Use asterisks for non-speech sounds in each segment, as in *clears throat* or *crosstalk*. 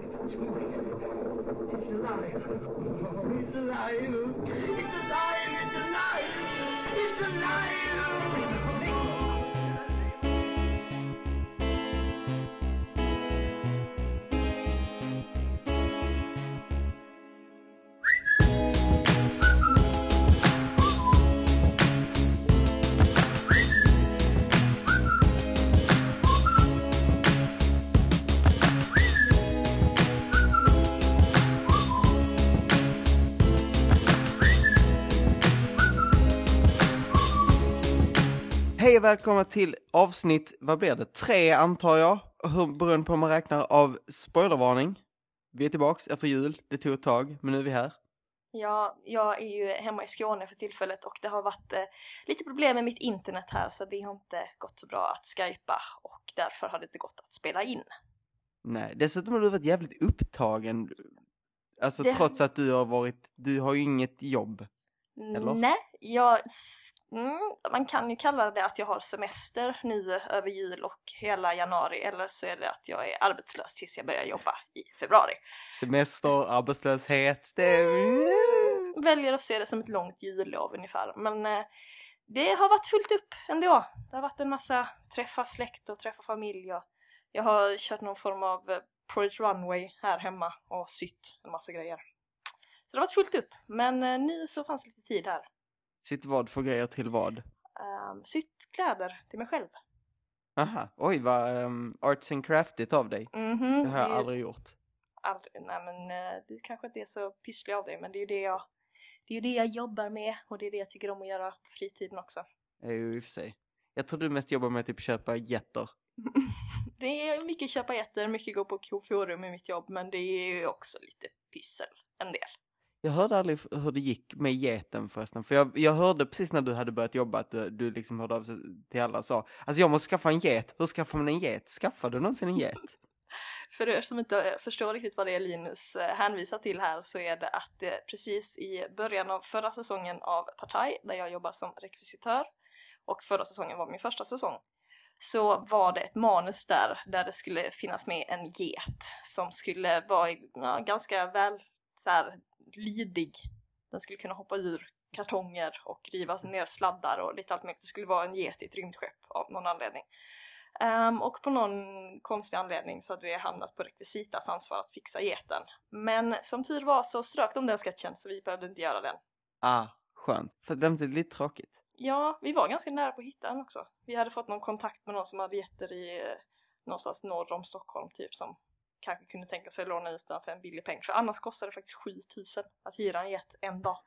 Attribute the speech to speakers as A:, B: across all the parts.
A: It's alive. Oh, it's alive. It's alive. It's alive. It's alive.
B: Och välkomna till avsnitt, vad blir det, tre antar jag, beroende på hur man räknar av spoilervarning. Vi är tillbaks efter jul, det tog ett tag, men nu är vi här.
C: Ja, jag är ju hemma i Skåne för tillfället och det har varit eh, lite problem med mitt internet här så det har inte gått så bra att skypa och därför har det inte gått att spela in.
B: Nej, dessutom har du varit jävligt upptagen. Alltså
C: Det-
B: trots att du har varit, du har ju inget jobb. Eller?
C: Nej, jag, mm, man kan ju kalla det att jag har semester nu över jul och hela januari eller så är det att jag är arbetslös tills jag börjar jobba i februari.
B: Semester, arbetslöshet, det är...
C: Väljer att se det som ett långt jullov ungefär men eh, det har varit fullt upp ändå. Det har varit en massa träffa släkt och träffa familj och jag har kört någon form av eh, Project Runway här hemma och sytt en massa grejer. Så det har varit fullt upp men eh, nu så fanns lite tid här.
B: Sitt vad för grejer till vad?
C: Um, sytt kläder till mig själv.
B: Aha, oj vad um, arts and craftigt av dig.
C: Mhm,
B: Det har jag
C: det
B: aldrig gjort.
C: aldrig. Nej men eh, du kanske inte är så pysslig av dig men det är ju det jag det är ju det jag jobbar med och det är det jag tycker om att göra på fritiden också.
B: Det är ju i och för sig. Jag tror du mest jobbar med att typ köpa getter. *laughs*
C: Det är mycket köpa jätter, mycket gå på koforum i mitt jobb men det är ju också lite pyssel, en del.
B: Jag hörde aldrig hur det gick med geten förresten. För jag, jag hörde precis när du hade börjat jobba att du, du liksom hörde av sig till alla och sa Alltså jag måste skaffa en get. Hur skaffar man en get? Skaffar du någonsin en get? *laughs*
C: För er som inte eh, förstår riktigt vad det är Linus eh, hänvisar till här så är det att det precis i början av förra säsongen av Partaj där jag jobbar som rekvisitör och förra säsongen var min första säsong så var det ett manus där där det skulle finnas med en get som skulle vara ja, ganska väl där lydig. Den skulle kunna hoppa ur kartonger och riva ner sladdar och lite allt möjligt. Det skulle vara en get i ett rymdskepp av någon anledning. Ehm, och på någon konstig anledning så hade det hamnat på rekvisitas ansvar att fixa geten. Men som tur var så strök de den sketchen så vi behövde inte göra den.
B: Ah, skönt. För det är lite tråkigt.
C: Ja, vi var ganska nära på att hitta den också. Vi hade fått någon kontakt med någon som hade getter i eh, någonstans norr om Stockholm typ som kanske kunde tänka sig att låna ut den för en billig peng. För annars kostar det faktiskt 7000 att hyra en get en dag.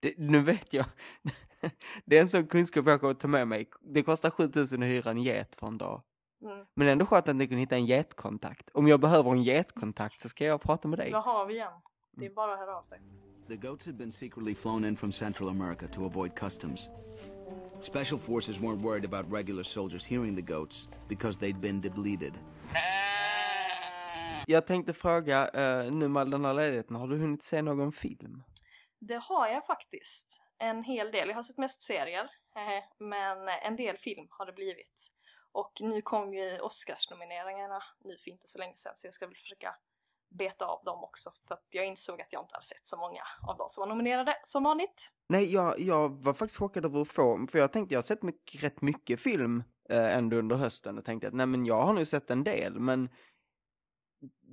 B: Det, nu vet jag. *laughs* det är en sån kunskap jag kommer att ta med mig. Det kostar 7000 att hyra en get för en dag.
C: Mm.
B: Men ändå skönt att ni kunde hitta en getkontakt. Om jag behöver en getkontakt så ska jag prata med dig.
C: Vad har vi igen? Det är bara att höra av sig.
D: The goats had been secretly flown in from Central America to avoid customs. Special forces weren't worried about regular soldiers hearing the goats because they'd been depleted.
B: Jag tänkte fråga, uh, nu med all den här ledigheten, har du hunnit se någon film?
C: Det har jag faktiskt. En hel del. Jag har sett mest serier, hehe, men en del film har det blivit. Och nu kom ju Oscarsnomineringarna nu för inte så länge sedan så jag ska väl försöka beta av dem också för att jag insåg att jag inte hade sett så många av de som var nominerade som vanligt.
B: Nej, jag, jag var faktiskt chockad över att få, för jag tänkte jag har sett mycket, rätt mycket film eh, ändå under hösten och tänkte att nej men jag har nu sett en del, men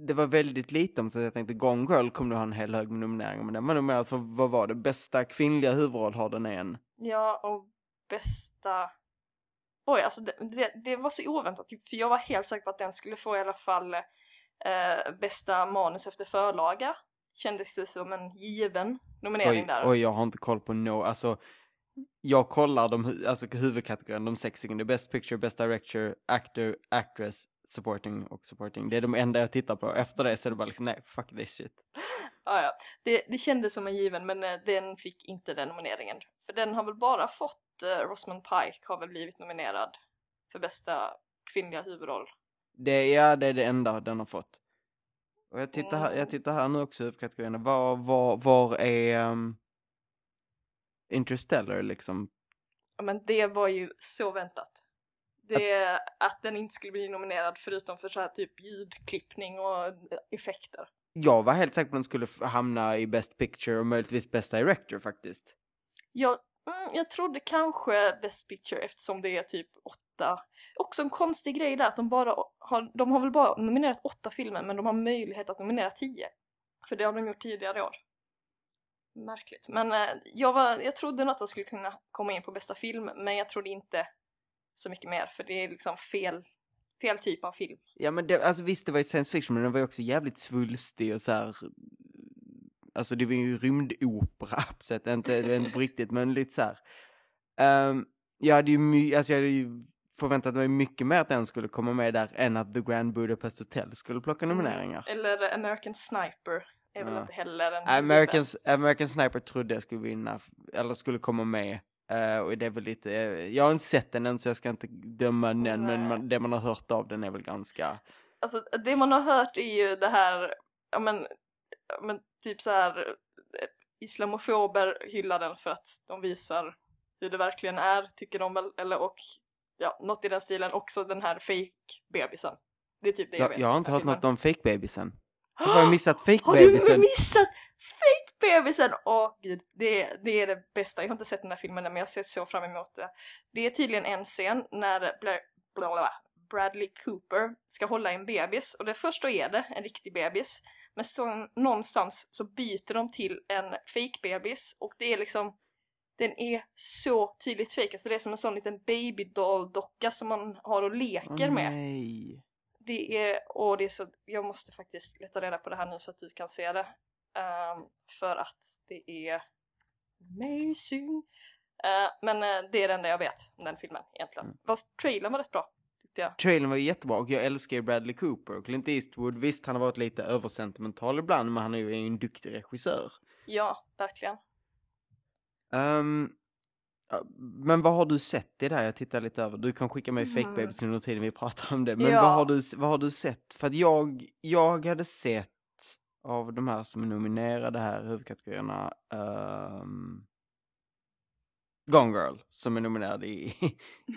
B: det var väldigt lite om så jag tänkte Gone Girl kommer du ha en hel hög med nomineringar, men den var nominerad för, vad var det, bästa kvinnliga huvudroll har den en.
C: Ja, och bästa... Oj, alltså det, det, det var så oväntat för jag var helt säker på att den skulle få i alla fall eh, bästa manus efter förlaga. Kändes det som en given nominering
B: Oj,
C: där.
B: oj, jag har inte koll på no, alltså jag kollar de, alltså huvudkategorierna, de sex är Best Picture, Best Director, Actor, Actress, Supporting och Supporting. Det är de enda jag tittar på. Efter det så är det bara liksom, nej, fuck this shit.
C: Ja, ja. Det, det kändes som en given men eh, den fick inte den nomineringen. För den har väl bara fått, eh, Rosamund Pike har väl blivit nominerad för bästa kvinnliga huvudroll.
B: Det, ja, det är det enda den har fått. Och jag tittar här, jag tittar här nu också huvudkategorierna. Var, var, var är um, Interstellar liksom?
C: Ja, men det var ju så väntat. Det att den inte skulle bli nominerad förutom för så här typ ljudklippning och effekter.
B: Jag var helt säker på att den skulle hamna i Best Picture och möjligtvis Best Director faktiskt.
C: Jag, mm, jag trodde kanske Best Picture eftersom det är typ åtta. Också en konstig grej där att de bara har, de har väl bara nominerat åtta filmer men de har möjlighet att nominera tio. För det har de gjort tidigare år. Märkligt. Men eh, jag, var, jag trodde nog att de skulle kunna komma in på bästa film men jag trodde inte så mycket mer för det är liksom fel, fel typ av film.
B: Ja men det, alltså visst det var ju science fiction men den var ju också jävligt svulstig och så här. Alltså det var ju rymdopera *laughs* på sätt, inte, det inte på riktigt men lite så här. Ehm, jag hade ju, my, alltså jag hade ju förväntat mig mycket mer att den skulle komma med där än att The Grand Budapest Hotel skulle plocka nomineringar.
C: Eller American Sniper är väl
B: Ja.
C: inte heller en
B: American, American Sniper trodde jag skulle vinna, eller skulle komma med. Eh, och det är väl lite, eh, jag har inte sett den än så jag ska inte döma den men
C: Nej.
B: man, det man har hört av den är väl ganska,
C: Alltså det man har hört är ju det här, ja men, men typ så här eh, islamofober hyllar den för att de visar hur det verkligen är, tycker de väl, eller och ja, något i den stilen, också den här fake-bebisen. Det är typ det jag,
B: jag,
C: vet.
B: jag har inte hört
C: filmen.
B: något om fake-bebisen. Har jag *gasps* missat
C: Har du
B: fake-bebisen?
C: missat fake-bebisen? Åh gud, det, är- det är det bästa. Jag har inte sett den här filmen men jag ser så fram emot det. Det är tydligen en scen när Bla- bla- bla- Bradley Cooper ska hålla en bebis och det första är det en riktig bebis. Men så, någonstans så byter de till en fake-bebis och det är liksom den är så tydligt fake, alltså det är som en sån liten babydoll-docka som man har och leker
B: Åh,
C: med.
B: nej.
C: Det är, och det är så, jag måste faktiskt leta reda på det här nu så att du kan se det. Ehm, för att det är amazing. Eh, men eh, det är det enda jag vet om den filmen egentligen.
B: Mm.
C: Fast trailern var rätt bra, jag.
B: Trailern var jättebra och jag älskar Bradley Cooper Clint Eastwood. Visst, han har varit lite översentimental ibland, men han är ju en duktig regissör.
C: Ja, verkligen.
B: Ja, men vad har du sett i det här? Jag tittar lite över. Du kan skicka mig
C: Mm.
B: fake babys under tiden vi pratar om det. Men
C: Ja.
B: vad, har du, vad har du sett? För att jag, jag hade sett av de här som är nominerade här, huvudkategorierna, um, Gone Girl som är nominerad i,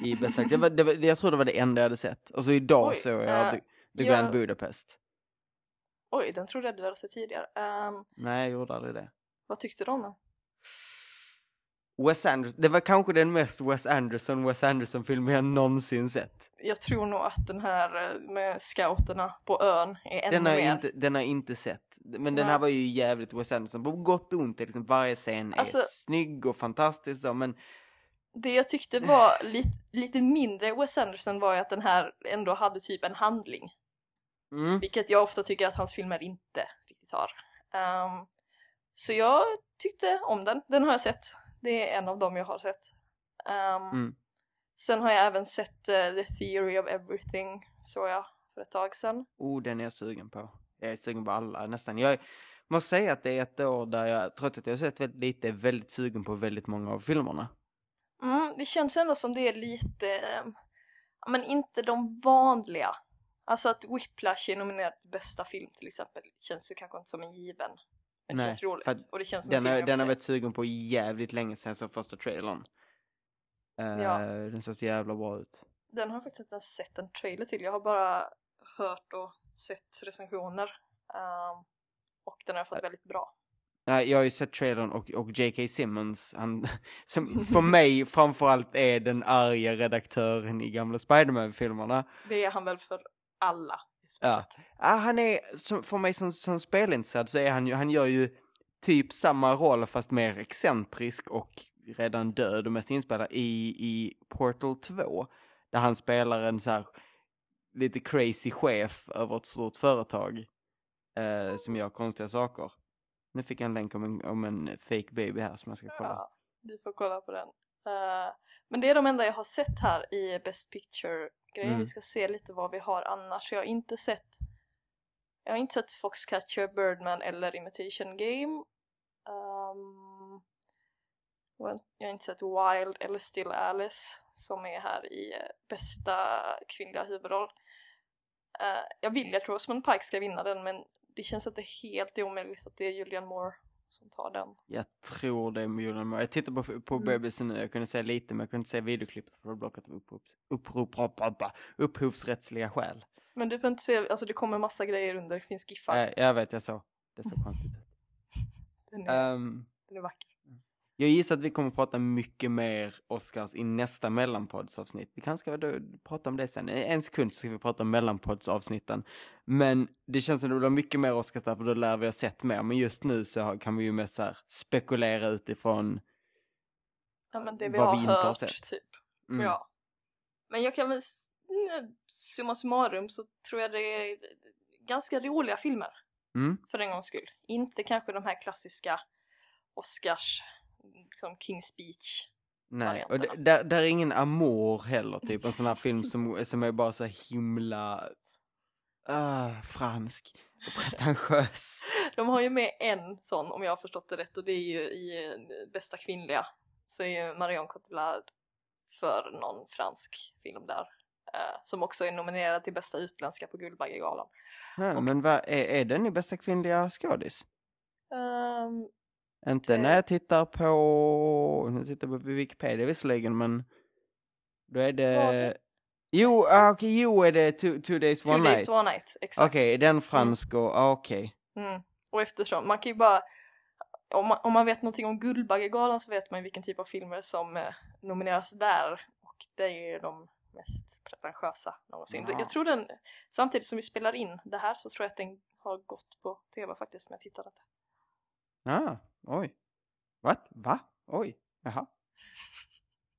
B: i bästa det var, det var, Jag tror det var det enda jag hade sett. Och så idag
C: Oj,
B: såg jag
C: eh,
B: The, The. Grand Budapest.
C: Oj, den trodde jag du hade sett tidigare. Ehm,
B: Nej, jag gjorde aldrig det.
C: vad tyckte du om den?
B: Wes Anderson, det var kanske den mest Wes Anderson, Wes Anderson-film jag någonsin sett.
C: Jag tror nog att den här eh, med scouterna på ön är ännu
B: Den har,
C: mer.
B: inte, den har jag inte sett. Men den
C: Nej.
B: här var ju jävligt Wes Anderson. På gott och ont. är Liksom, varje scen är
C: Alltså-
B: snygg och fantastisk. Så, men
C: Det jag tyckte var lite, lite mindre Wes Anderson var ju att den här ändå hade typ en handling.
B: mm,
C: Vilket jag ofta tycker att hans filmer inte riktigt har. Ehm, så jag tyckte om den. Den har jag sett. Det är en av dem jag har sett. Ehm,
B: Mm.
C: Sen har jag även sett eh, The Theory of Everything, såg jag för ett tag sedan.
B: oh, den är jag sugen på. Jag är sugen på alla nästan. Jag måste säga att det är ett år där jag, trots att jag har sett väldigt lite, är väldigt sugen på väldigt många av filmerna.
C: Mm, det känns ändå som det är lite, eh, ja, men inte de vanliga. Alltså att Whiplash är nominerad till bästa film till exempel känns ju kanske inte som en given. Men det
B: Nej,
C: känns roligt och det känns som
B: Den,
C: jag
B: den har varit sugen på jävligt länge sedan som första trailern. Eh,
C: Ja.
B: Den ser så jävla bra ut.
C: Den har jag faktiskt inte ens sett en trailer till. Jag har bara hört och sett recensioner. Ehm, och den har jag fått väldigt bra.
B: Nej, jag har ju sett trailern och, och J.K. Simmons, han, *laughs* som för mig framförallt är den arga redaktören i gamla Spiderman-filmerna.
C: Det är han väl för alla
B: Ja. Ah, han är, som, för mig som, som spelintresserad så är han ju, han gör ju typ samma roll fast mer excentrisk och redan död och mest inspelad i, i Portal 2. Där han spelar en så här lite crazy chef över ett stort företag eh, som gör konstiga saker. Nu fick jag en länk om en, om en fake baby här som jag ska kolla.
C: Ja, du får kolla på den. Eh, men det är de enda jag har sett här i Best Picture-grejen.
B: Mm.
C: Vi ska se lite vad vi har annars. Jag har inte sett jag har inte sett Foxcatcher, Birdman eller Imitation Game. Och jag har inte sett Wild eller Still Alice som är här i eh, bästa kvinnliga huvudroll. Eh, jag vill att Rosamund Pike ska vinna den men det känns är helt omöjligt att det är Julianne Moore som tar den.
B: Jag tror det är Mulan. Jag tittar på, på
C: Mm.
B: BBC nu, jag kunde se lite men jag kunde inte se videoklippet för det var blockat av upprop, upprop, upprop, upphovsrättsliga skäl.
C: Men du behöver inte se, alltså det kommer massa grejer under, det finns giffar.
B: Äh, jag vet, jag såg. Det såg konstigt ut. *laughs*
C: Den, är,
B: Ehm,
C: den är vacker.
B: Jag gissar att vi kommer prata mycket mer Oscars i nästa mellanpoddsavsnitt. Vi kanske ska då prata om det sen. En sekund så ska vi prata om mellanpoddsavsnitten. Men det känns som det blir mycket mer Oscars där för då lär vi ha sett mer. Men just nu så har- kan vi ju mest här spekulera utifrån
C: Ja men det vi
B: vad
C: har
B: vi inte har
C: hört
B: sett.
C: typ.
B: mm.
C: Ja. Men jag kan väl, mm, summa summarum så tror jag det är ganska roliga filmer
B: Mm.
C: för en gångs skull. Inte kanske de här klassiska Oscars, liksom King's Speech.
B: Nej, och där, där är ingen amour heller, typ en sån här film som, som är bara så himla uh, fransk och pretentiös.
C: De har ju med en sån om jag har förstått det rätt och det är ju i eh, bästa kvinnliga så är ju Marion Cotillard för någon fransk film där. eh, som också är nominerad till bästa utländska på Guldbaggegalan.
B: Ja,
C: Och-
B: men vad, är, är den i bästa kvinnliga skådis?
C: Ehm,
B: Inte när jag tittar på, nu tittar jag på Wikipedia visserligen, men då är det... Jo, ah, okej, jo är det Two, two Days
C: Two
B: One
C: Days
B: Night.
C: to One Night, exakt.
B: Okej, är den fransk och, ah, okej.
C: Mm. Och eftersom, man kan ju bara om man, om man vet någonting om Guldbaggegalan så vet man ju vilken typ av filmer som eh, nomineras där och det är ju de mest pretentiösa någonsin.
B: Ja.
C: Jag tror den, samtidigt som vi spelar in det här så tror jag att den har gått på tv faktiskt men jag tittade inte.
B: Ah, oj. What? Va? Oj, jaha.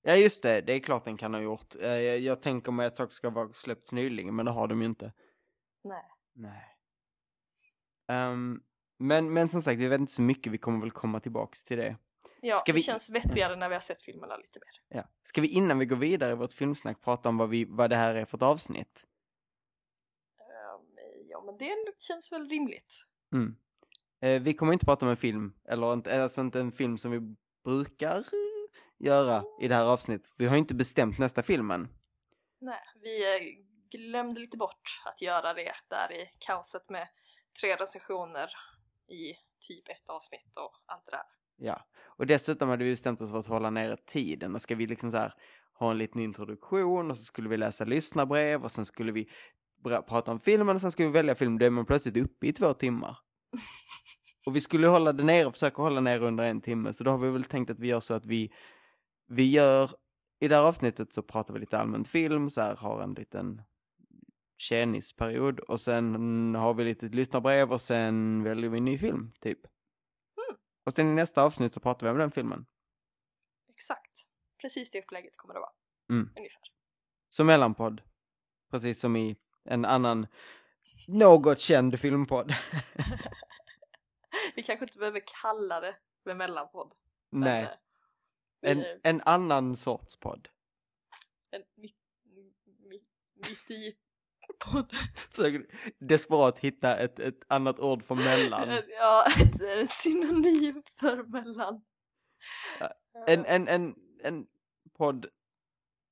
B: Ja just det, det är klart den kan ha gjort. Eh, Jag, jag tänker mig att saker ska vara släppts nyligen, men det har de ju inte.
C: Nej.
B: Nej. Ehm, men, men som sagt, vi vet inte så mycket, vi kommer väl komma tillbaks till det.
C: Ja,
B: Ska
C: det
B: vi-
C: känns vettigare när vi har sett filmerna lite mer.
B: Ja. Ska vi innan vi går vidare i vårt filmsnack prata om vad, vi, vad det här är för ett avsnitt?
C: Ehm, ja men det känns väl rimligt.
B: Mm. Eh, vi kommer inte prata om en film, eller inte, alltså inte en film som vi brukar göra i det här avsnittet. Vi har inte bestämt nästa filmen.
C: Nej, vi eh, glömde lite bort att göra det där i kaoset med tre recensioner i typ ett avsnitt och allt det där.
B: Ja, och dessutom hade vi bestämt oss för att hålla nere tiden och ska vi liksom så här ha en liten introduktion och så skulle vi läsa lyssnarbrev och sen skulle vi prata om filmen och sen skulle vi välja film. Då är man plötsligt uppe i två timmar. *laughs* Och vi skulle hålla det nere, försöka hålla nere under en timme, så då har vi väl tänkt att vi gör så att vi, vi gör, i det här avsnittet så pratar vi lite allmänt film, så här har en liten tjänisperiod och sen har vi lite lyssnarbrev och sen väljer vi en ny film, typ. Och sen i nästa avsnitt så pratar vi om den filmen.
C: Exakt. Precis det upplägget kommer det vara.
B: Mm.
C: Ungefär.
B: Som mellanpodd. Precis som i en annan något känd filmpodd. *laughs*
C: Vi kanske inte behöver kalla det för mellanpodd. men,
B: Nej,
C: eh, vi-
B: en, en annan sorts podd.
C: en mitt, mitt, mitt i podd.
B: Försöker desperat hitta ett, ett annat ord för mellan. *laughs*
C: Ja, ett eh, synonym för mellan.
B: En, en, en, en podd.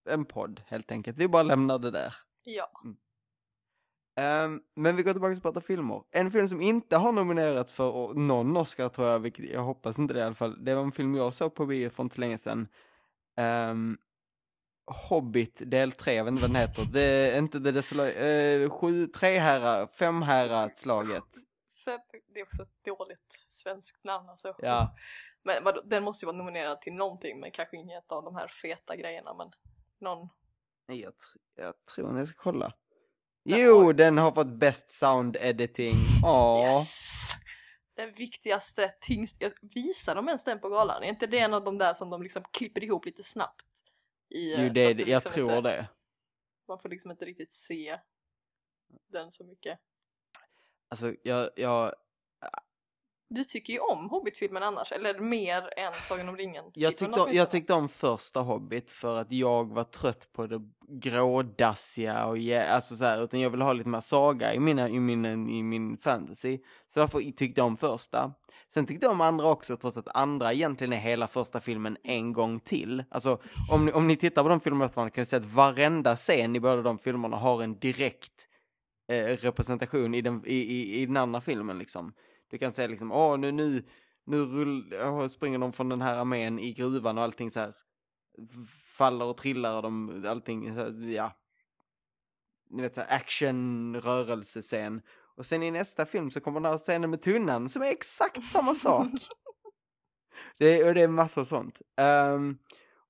B: En podd helt enkelt. Vi bara lämnar det där.
C: Ja.
B: Ehm, men vi går tillbaka och pratar filmer. En film som inte har nominerats för någon Oscar tror jag, vilket jag hoppas inte det i alla fall. Det var en film jag såg på bio för inte så länge sedan. Ehm, Hobbit del 3, jag vet inte vad den heter. Det inte det desola- uh, sju, tre hära, fem hära slaget.
C: Det är också ett dåligt svenskt namn alltså.
B: Ja,
C: Men vadå, den måste ju vara nominerad till någonting men kanske inget av de här feta grejerna men någon.
B: Jag, tr- jag tror jag ska kolla. Jo, den har fått best sound editing. *laughs* Åh.
C: Yes! Den viktigaste, tyngst, visar de ens den på galan? Är inte det en av de där som de liksom klipper ihop lite snabbt? I, eh,
B: Jo, det, det- jag
C: liksom
B: tror
C: inte,
B: det.
C: Man får liksom inte riktigt se den så mycket.
B: Alltså, jag, jag,
C: Du tycker ju om Hobbit-filmen annars, eller mer än Sagan om ringen?
B: Jag tyckte, om, jag tyckte om första Hobbit för att jag var trött på det grådassiga och alltså så här, utan jag ville ha lite mer saga i, mina, i, min, i min fantasy. Så därför tyckte jag om första. Sen tyckte jag om andra också, trots att andra egentligen är hela första filmen en gång till. Alltså, om ni, om ni tittar på de filmerna kan ni se att varenda scen i båda de filmerna har en direkt eh, representation i den, i, i, i den andra filmen liksom. Du kan säga liksom, åh nu, nu, nu rull, ja, springer de från den här armén i gruvan och allting så här faller och trillar och de, allting, så här, ja. Ni vet så här action, rörelsescen. Och sen i nästa film så kommer den här scenen med tunnan som är exakt samma sak. *laughs* det, och det är massor sånt. Ehm,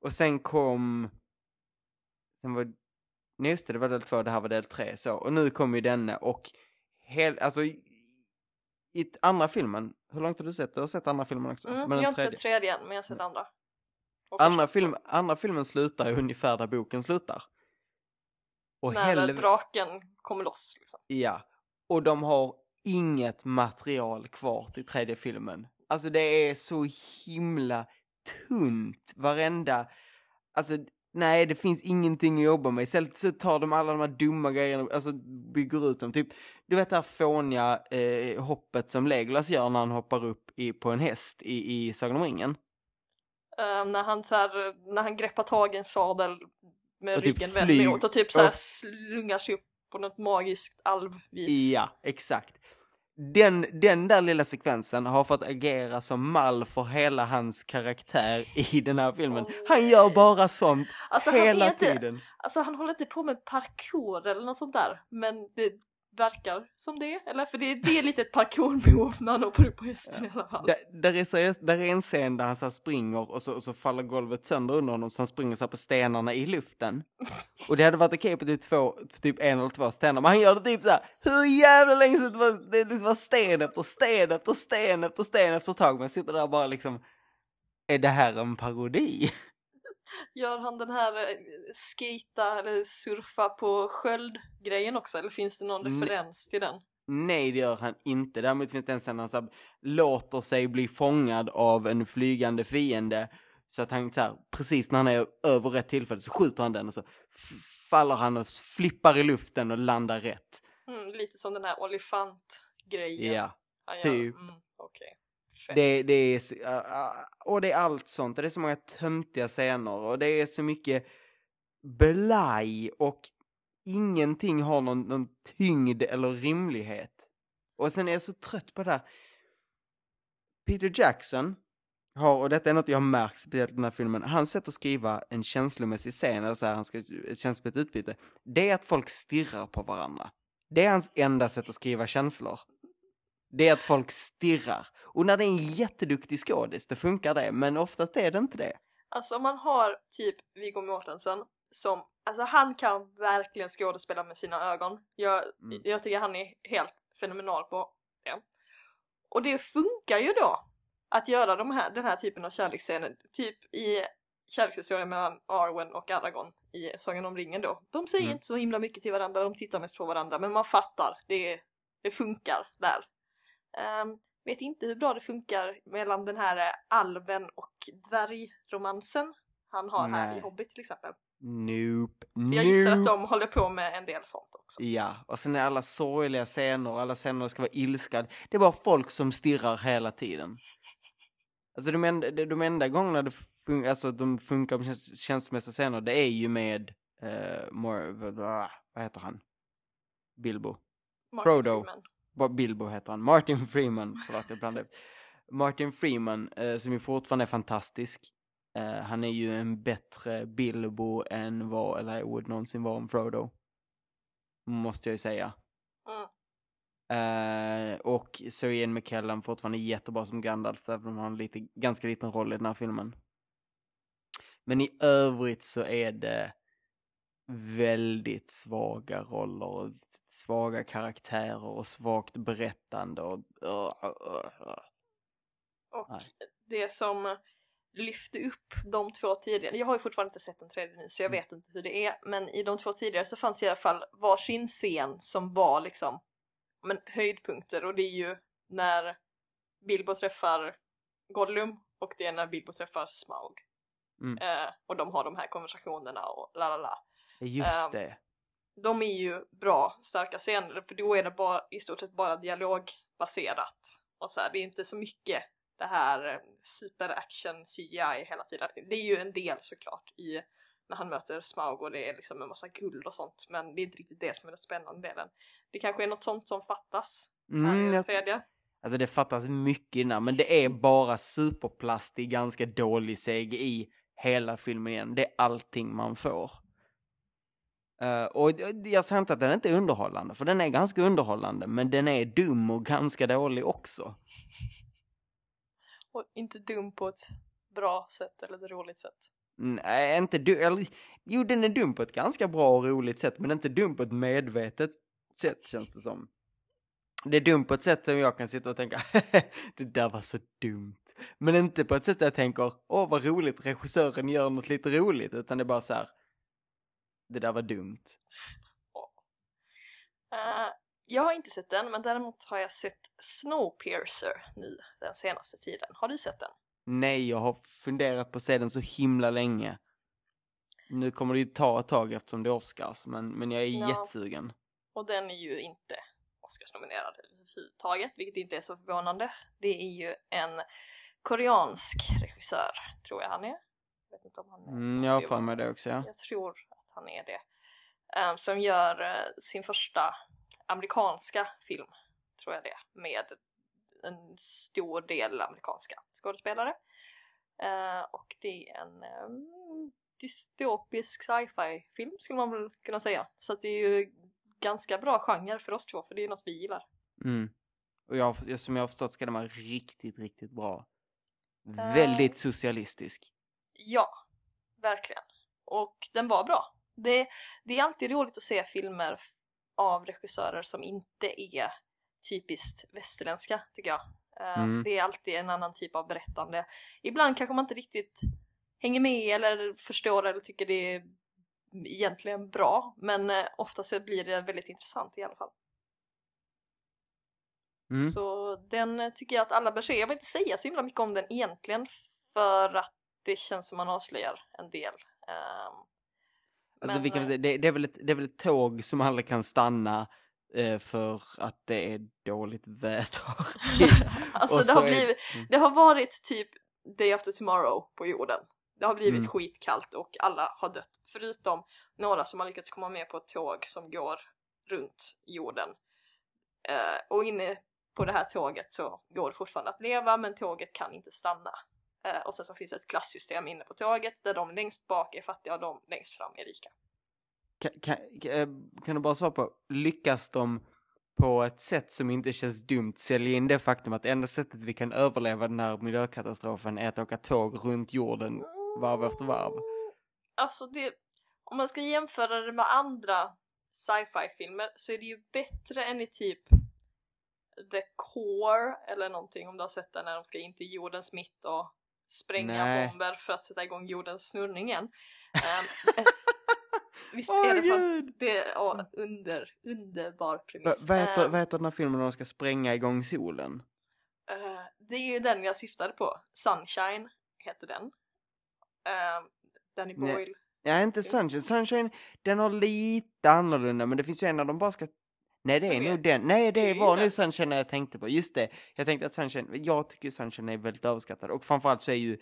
B: och sen kom, sen var, just det, det var del två, det här var del tre, så. Och nu kommer ju denna och hel, alltså i, andra filmen, hur långt har du sett? Du har sett andra filmen också?
C: Mm,
B: Men
C: jag har inte
B: tredje.
C: sett tredje än, men jag har sett andra.
B: Andra, film, andra filmen slutar ju ungefär där boken slutar. Och
C: När
B: helv-
C: draken kommer loss. Liksom.
B: Ja. Och de har inget material kvar till tredje filmen. Alltså det är så himla tunt. Varenda, alltså nej det finns ingenting att jobba med. Istället så tar de alla de här dumma grejerna, alltså bygger ut dem. Typ, du vet det här fåniga eh, hoppet som Legolas gör när han hoppar upp i, på en häst i, i Sagan om ringen.
C: Eh, när, han, så här, när han greppar tag i en sadel med
B: Och typ
C: ryggen vänd
B: flyg-
C: neråt och typ så här
B: och-
C: slungar sig upp på något magiskt alvvis.
B: Ja, exakt. Den, den där lilla sekvensen har fått agera som mall för hela hans karaktär i den här filmen.
C: Åh,
B: Han gör bara sånt
C: Alltså,
B: hela
C: inte-
B: tiden.
C: Alltså han håller inte på med parkour eller något sånt där. Men det verkar som det. Eller för det, det är lite ett parkourbehov när han hoppar upp på hästen i alla fall.
B: Där, där, är så, där är en scen där han så springer och så, och så faller golvet sönder under honom så han springer så på stenarna i luften. Och det hade varit okej på typ, två, typ en eller två stenar, men han gör det typ så här hur jävla länge sedan det var, det liksom var sten efter sten efter sten efter sten efter ett tag. men sitter där och bara liksom, är det här en parodi?
C: Gör han den här eh, skata eller surfa på sköld-grejen också? Eller finns det någon referens till den?
B: Nej, det gör han inte. Däremot finns det en scen där han så här, låter sig bli fångad av en flygande fiende. Så att han så här, precis när han är över rätt tillfälle så skjuter han den och så faller han och flippar i luften och landar rätt.
C: Mm, lite som den här olifant-grejen.
B: Ja, typ.
C: Mm, Okej.
B: Det, det är, och det är allt sånt. Det är så många töntiga scener och det är så mycket belaj och ingenting har någon, någon tyngd eller rimlighet. Och sen är jag så trött på det här. Peter Jackson har, och detta är något jag har märkt speciellt i den här filmen, hans sätt att skriva en känslomässig scen, eller så här, han ska ett känslomässigt utbyte, det är att folk stirrar på varandra. Det är hans enda sätt att skriva känslor. Det är att folk stirrar. Och när det är en jätteduktig skådis, då funkar det, men oftast är det inte det.
C: Alltså om man har typ Viggo Mortensen som, alltså han kan verkligen skådespela med sina ögon. Jag,
B: Mm.
C: jag tycker han är helt fenomenal på det. Och det funkar ju då att göra de här, den här typen av kärleksscener, typ i kärlekshistorien mellan Arwen och Aragorn i Sagan om ringen då. De säger
B: Mm.
C: inte så himla mycket till varandra, de tittar mest på varandra, men man fattar, det, det funkar där. Ehm, vet inte hur bra det funkar mellan den här eh, alven och dvärgromansen han har här
B: Nej.
C: i Hobbit till exempel.
B: Nope.
C: För jag gissar att
B: nope.
C: de håller på med en del sånt också.
B: Ja, och sen är alla sorgliga scener, alla scener ska vara ilskad. Det är bara folk som stirrar hela tiden. Alltså de enda, de, enda gångerna det fun- alltså, de funkar på käns- känslomässiga scener, det är ju med, uh, more, vad, vad heter han? Bilbo.
C: Martin
B: Frodo.
C: Freeman.
B: Bilbo heter han? Martin Freeman, förlåt jag blandade. Martin Freeman, eh, som ju fortfarande är fantastisk. Eh, han är ju en bättre Bilbo än vad Elijah någonsin var om Frodo. Måste jag ju säga.
C: Mm.
B: Eh, och Sir Ian McKellen fortfarande jättebra som Gandalf, även om han har en lite, ganska liten roll i den här filmen. Men i övrigt så är det väldigt svaga roller och svaga karaktärer och svagt berättande och...
C: Och
B: Nej.
C: det som lyfte upp de två tidigare, jag har ju fortfarande inte sett den tredje nu så jag
B: Mm.
C: vet inte hur det är, men i de två tidigare så fanns i alla fall varsin scen som var liksom men, höjdpunkter och det är ju när Bilbo träffar Gollum och det är när Bilbo träffar Smaug.
B: Mm.
C: Eh, och de har de här konversationerna och la la la.
B: Just
C: Ehm,
B: det.
C: De är ju bra, starka scener, för då är det bara, i stort sett bara dialogbaserat. Och så här, det är inte så mycket det här eh, superaction CGI hela tiden. Det är ju en del såklart i när han möter Smaug och det är liksom en massa guld och sånt, men det är inte riktigt det som är den spännande delen. Det kanske är något sånt som fattas här i
B: Mm,
C: den tredje.
B: Alltså det fattas mycket innan, men det är bara superplastig, ganska dålig CGI hela filmen igen. Det är allting man får. Uh, och jag säger inte att den inte är underhållande, för den är ganska underhållande, men den är dum och ganska dålig också.
C: Och inte dum på ett bra sätt eller ett roligt sätt.
B: Nej, inte dum. Eller, jo, den är dum på ett ganska bra och roligt sätt, men inte dum på ett medvetet sätt känns det som. Det är dumt på ett sätt som jag kan sitta och tänka, *laughs* det där var så dumt. Men inte på ett sätt där jag tänker, åh vad roligt, regissören gör något lite roligt, utan det är bara så här, det där var dumt.
C: Uh, jag har inte sett den, men däremot har jag sett Snowpiercer nu den senaste tiden. Har du sett den?
B: Nej, jag har funderat på att se den så himla länge. Nu kommer det ju ta ett tag eftersom det är Oscars, men, men jag är ja. jättesugen.
C: Och den är ju inte Oscarsnominerad överhuvudtaget, vilket inte är så förvånande. Det är ju en koreansk regissör, tror jag han är. Jag vet inte om han är.
B: Mm, jag har för mig det också, ja.
C: Jag tror han är det. Um, som gör uh, sin första amerikanska film, tror jag det, med en stor del amerikanska skådespelare. Uh, och det är en um, dystopisk sci-fi film skulle man väl kunna säga. Så att det är ju ganska bra genre för oss två, för det är något vi gillar.
B: Mm. Och jag, som jag har förstått ska den vara riktigt, riktigt bra. Uh, Väldigt socialistisk.
C: Ja, verkligen. Och den var bra. Det, det är alltid roligt att se filmer av regissörer som inte är typiskt västerländska, tycker jag. Uh, mm. Det är alltid en annan typ av berättande. Ibland kanske man inte riktigt hänger med eller förstår eller tycker det är egentligen bra men eh, oftast blir det väldigt intressant i alla fall. Mm. Så den eh, tycker jag att alla bör se. Jag vill inte säga så himla mycket om den egentligen för att det känns som man avslöjar en del. Um,
B: alltså, men, vi kan säga, det, det, är väl ett, det är väl ett tåg som aldrig kan stanna eh, för att det är dåligt väder. *laughs* *laughs*
C: alltså det har, blivit, är... det har varit typ Day After Tomorrow på jorden. Det har blivit mm. skitkallt och alla har dött. Förutom några som har lyckats komma med på ett tåg som går runt jorden. Eh, och inne på det här tåget så går det fortfarande att leva men tåget kan inte stanna. Eh, och sen så finns det ett klassystem inne på tåget där de längst bak är fattiga och de längst fram är rika.
B: Kan, kan, eh, kan du bara svara på, lyckas de på ett sätt som inte känns dumt sälja in det faktum att enda sättet vi kan överleva den här miljökatastrofen är att åka tåg runt jorden varv efter varv.
C: Alltså det, om man ska jämföra det med andra sci-fi-filmer så är det ju bättre än i typ The Core eller någonting om du har sett den när de ska in till jordens mitt och spränga Nej. bomber för att sätta igång jordens snurrning igen. Um, *laughs* visst oh, är det fan, det är under, underbar premiss.
B: vad, heter, um, vad heter den här filmen när de ska spränga igång solen?
C: Uh, det är ju den jag syftade på. Sunshine heter den. Uh, Danny Boyle. Nej.
B: Ja, inte Sunshine. Sunshine, den har lite annorlunda, men det finns ju en av dem bara ska... Nej, det är nog den. Nej, det, det var nu Sunshine jag tänkte på. Just det. Jag tänkte att Sunshine, jag tycker Sunshine är väldigt överskattad. Och framförallt så är ju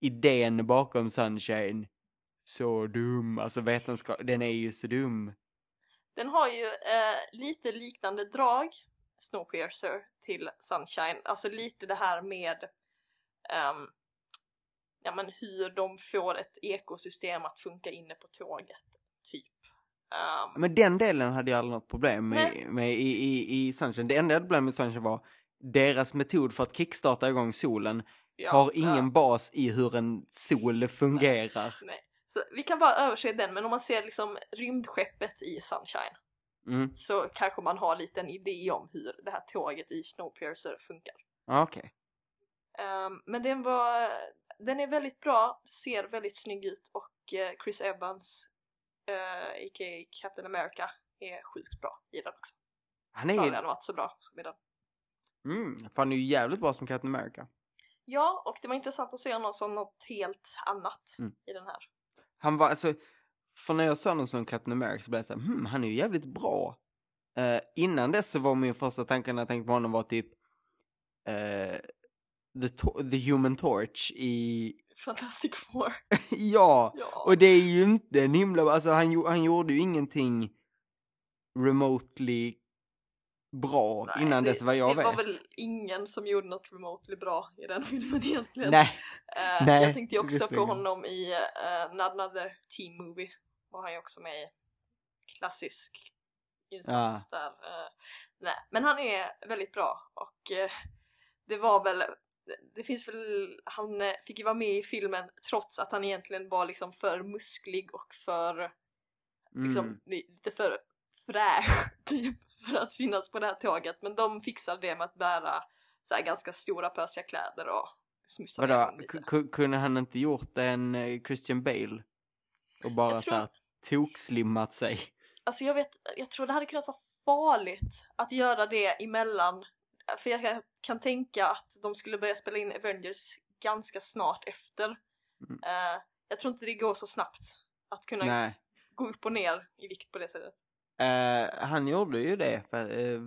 B: idén bakom Sunshine så dum. Alltså vetenskap, den är ju så dum.
C: Den har ju eh, lite liknande drag, Snowpiercer, till Sunshine. Alltså lite det här med um, ja, men hur de får ett ekosystem att funka inne på tåget, typ.
B: Um, men den delen hade jag aldrig något problem med, med i, i, i Sunshine. Det enda jag hade problem med Sunshine var deras metod för att kickstarta igång solen ja, har ingen ja. bas i hur en sol fungerar.
C: Nej, nej. Så vi kan bara överse den, men om man ser liksom rymdskeppet i Sunshine mm. så kanske man har lite en idé om hur det här tåget i Snowpiercer funkar.
B: Okej. Okay.
C: Um, men den var, den är väldigt bra, ser väldigt snygg ut och uh, Chris Evans, uh, eh, a.k.a. Captain America, är sjukt bra i den också. Han är ju... Han varit så bra som i den.
B: Mm, han är ju jävligt bra som Captain America.
C: Ja, och det var intressant att se honom som något helt annat mm. i den här.
B: Han var, alltså, för när jag såg honom som Captain America så blev jag såhär, hmm, han är ju jävligt bra. Uh, innan dess så var min första tanke när jag tänkte på honom var typ uh, the, the Human Torch i...
C: Fantastic Four. *laughs*
B: ja, ja, och det är ju inte en himla... Alltså han, han gjorde ju ingenting remotely bra
C: Nej,
B: innan
C: det,
B: dess vad jag
C: det
B: vet.
C: var väl ingen som gjorde något remotely bra i den *laughs* filmen egentligen.
B: Nej,
C: Eh,
B: nej,
C: jag tänkte ju också på honom i uh, Not Another Teen Movie. Var han ju också med i. Klassisk insats där. Eh, nej, men han är väldigt bra och eh, det var väl det finns väl, han eh, fick ju vara med i filmen trots att han egentligen var liksom för musklig och för liksom
B: mm.
C: lite för fräsch *laughs* typ för att finnas på det här tåget men de fixade det med att bära så ganska stora pösiga kläder och smussa
B: Vadå,
C: lite.
B: ku- ku- kunde han inte gjort en eh, Christian Bale? Och bara
C: Jag
B: så
C: tror-
B: här tokslimmat sig?
C: Alltså jag vet, jag tror det hade kunnat vara farligt att göra det emellan. För jag kan, tänka att de skulle börja spela in Avengers ganska snart efter.
B: Mm.
C: Eh, jag tror inte det går så snabbt att kunna
B: Nej.
C: gå upp och ner i vikt på det sättet.
B: Eh, han gjorde ju det, för, eh,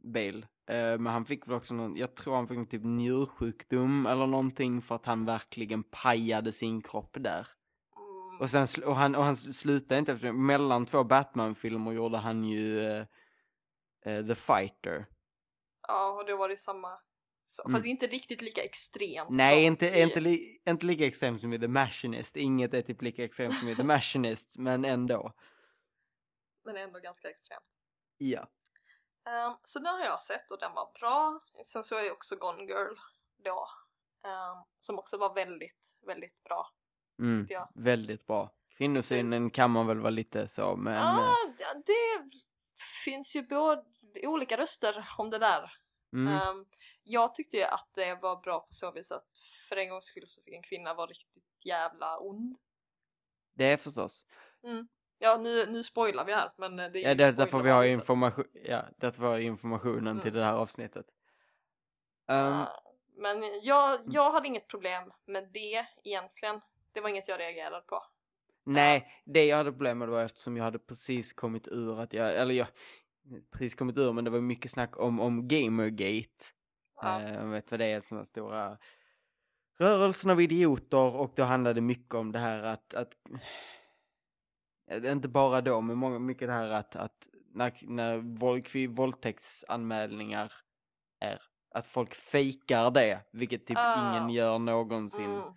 B: Bale. Men han fick väl också någon, jag tror han fick någon typ njursjukdom eller någonting för att han verkligen pajade sin kropp där.
C: Mm,
B: Och sen, och han, och han slutade inte mellan två Batman-filmer gjorde han ju The Fighter.
C: Ja, och då var det samma. Så,
B: Mm.
C: Fast inte riktigt lika extremt.
B: Nej, inte,
C: i-
B: inte, li, inte lika extremt som i The Machinist. Inget är typ lika extremt som i The *laughs* Machinist, men ändå.
C: Men ändå ganska extremt.
B: Ja.
C: Ehm, så den har jag sett och den var bra. Sen så är jag också Gone Girl då. ehm, som också var väldigt, väldigt bra.
B: Mm,
C: jag.
B: väldigt bra. Kvinnosynen kan man väl vara lite så, men...
C: Ja, det- det finns ju både olika röster om det där.
B: mm,
C: Ehm, jag tyckte ju att det var bra på så vis att för en gångs skull så fick en kvinna vara riktigt jävla ond.
B: det är förstås.
C: Ja, nu, nu spoilar vi här men det är
B: Ja, det,
C: spoiler
B: därför vi har information, ja, därför var informationen till
C: Mm.
B: det här avsnittet. Um,
C: Ja, Men jag, jag hade inget problem med det egentligen. Det var inget jag reagerade på.
B: Nej, det jag hade problem med var eftersom jag hade precis kommit ur att jag, eller jag, precis kommit ur men det var mycket snack om, om Gamergate.
C: Ja.
B: Eh, vet vad det är, sådana stora rörelsen av idioter och då handlade det mycket om det här att, att eh, inte bara då, men många, mycket det här att, att när, när våld, våldtäktsanmälningar är, att folk fejkar det, vilket typ
C: Ah.
B: ingen gör någonsin.
C: Mm.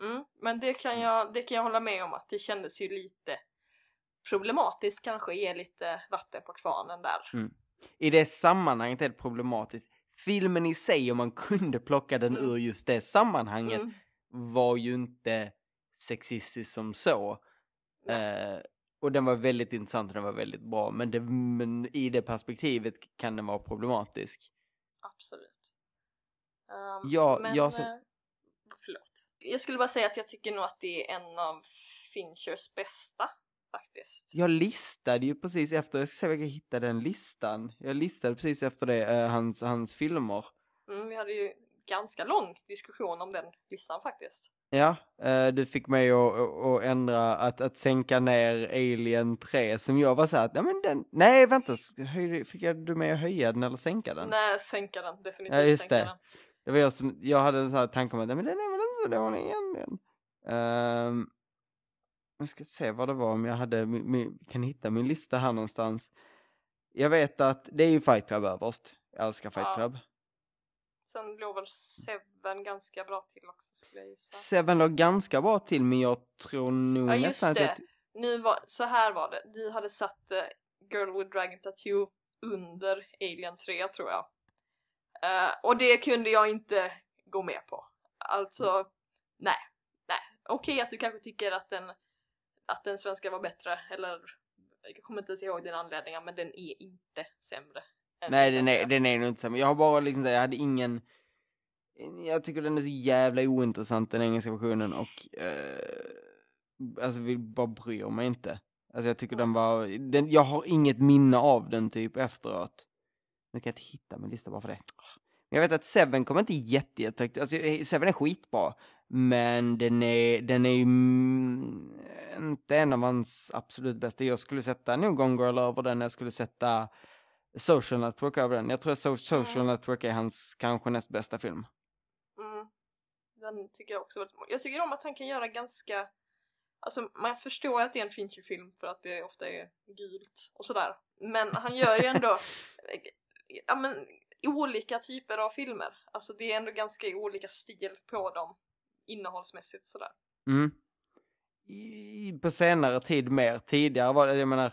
C: Mm, men det kan, jag, det kan jag hålla med om att det kändes ju lite problematiskt kanske ge lite vatten på kvarnen där.
B: I det sammanhanget är det problematiskt. Filmen i sig, om man *laughs* kunde plocka den
C: Mm.
B: ur just det sammanhanget,
C: Mm.
B: var ju inte sexistisk som så. Eh, och den var väldigt intressant och den var väldigt bra, men, det, men i det perspektivet kan den vara problematisk.
C: Absolut. Um,
B: Ja,
C: men,
B: jag
C: eh, Förlåt. Jag skulle bara säga att jag tycker nog att det är en av Finchers bästa faktiskt.
B: Jag listade ju precis efter, jag ska se om jag kan hitta den listan. Jag listade precis efter det, eh, hans, hans filmer.
C: Mm, vi hade ju ganska lång diskussion om den listan faktiskt.
B: Ja, eh, du fick mig att, att, ändra, att, att sänka ner Alien 3 som jag var så att, nej men den, nej vänta, höj, fick jag du mig att höja den eller sänka den?
C: Nej, sänka den. Definitivt
B: Ja, just
C: sänka
B: det.
C: den.
B: Det var jag som, jag hade en sån här tanke om att, nej men den är väl inte så dålig egentligen. Um, jag ska se vad det var om jag hade, min, min, kan hitta min lista här någonstans. Jag vet att det är ju Fight Club överst. Jag älskar Fight
C: Ja.
B: Club.
C: Sen låg väl Seven ganska bra till också skulle jag gissa.
B: Seven låg ganska bra till men jag tror nog
C: Ja just
B: nästan
C: det.
B: att
C: Nu var, så här var det. Du hade satt eh, Girl with Dragon Tattoo under Alien 3 tror jag. Eh, och det kunde jag inte gå med på. Alltså,
B: Mm.
C: nej. Nej. Okej att du kanske tycker att den, att den svenska var bättre eller jag kommer inte ens ihåg din anledning men den är inte sämre.
B: Nej, den är,
C: 3.
B: den är nog inte samma. Jag har bara liksom, jag hade ingen... Jag tycker den är så jävla ointressant den engelska versionen och... Eh, alltså vill bara bryr mig inte. Alltså jag tycker den var... Den, jag har inget minne av den typ efteråt. Nu kan jag inte hitta min lista bara för det. Men jag vet att Seven kommer inte jätte, jättehögt. Alltså Seven är skitbra. Men den är, den är mm, inte en av hans absolut bästa. Jag skulle sätta nog Gone Girl över den. Jag skulle sätta Social Network över den. Jag tror att So- Social Network är hans kanske näst bästa film.
C: Mm. Den tycker jag också väldigt Jag tycker om att han kan göra ganska Alltså man förstår att det är en Fincher-film för att det ofta är gult och sådär. Men han gör ju ändå *laughs* ja men olika typer av filmer. Alltså det är ändå ganska olika stil på dem innehållsmässigt sådär.
B: Mm. I, på senare tid mer. Tidigare var det, jag menar,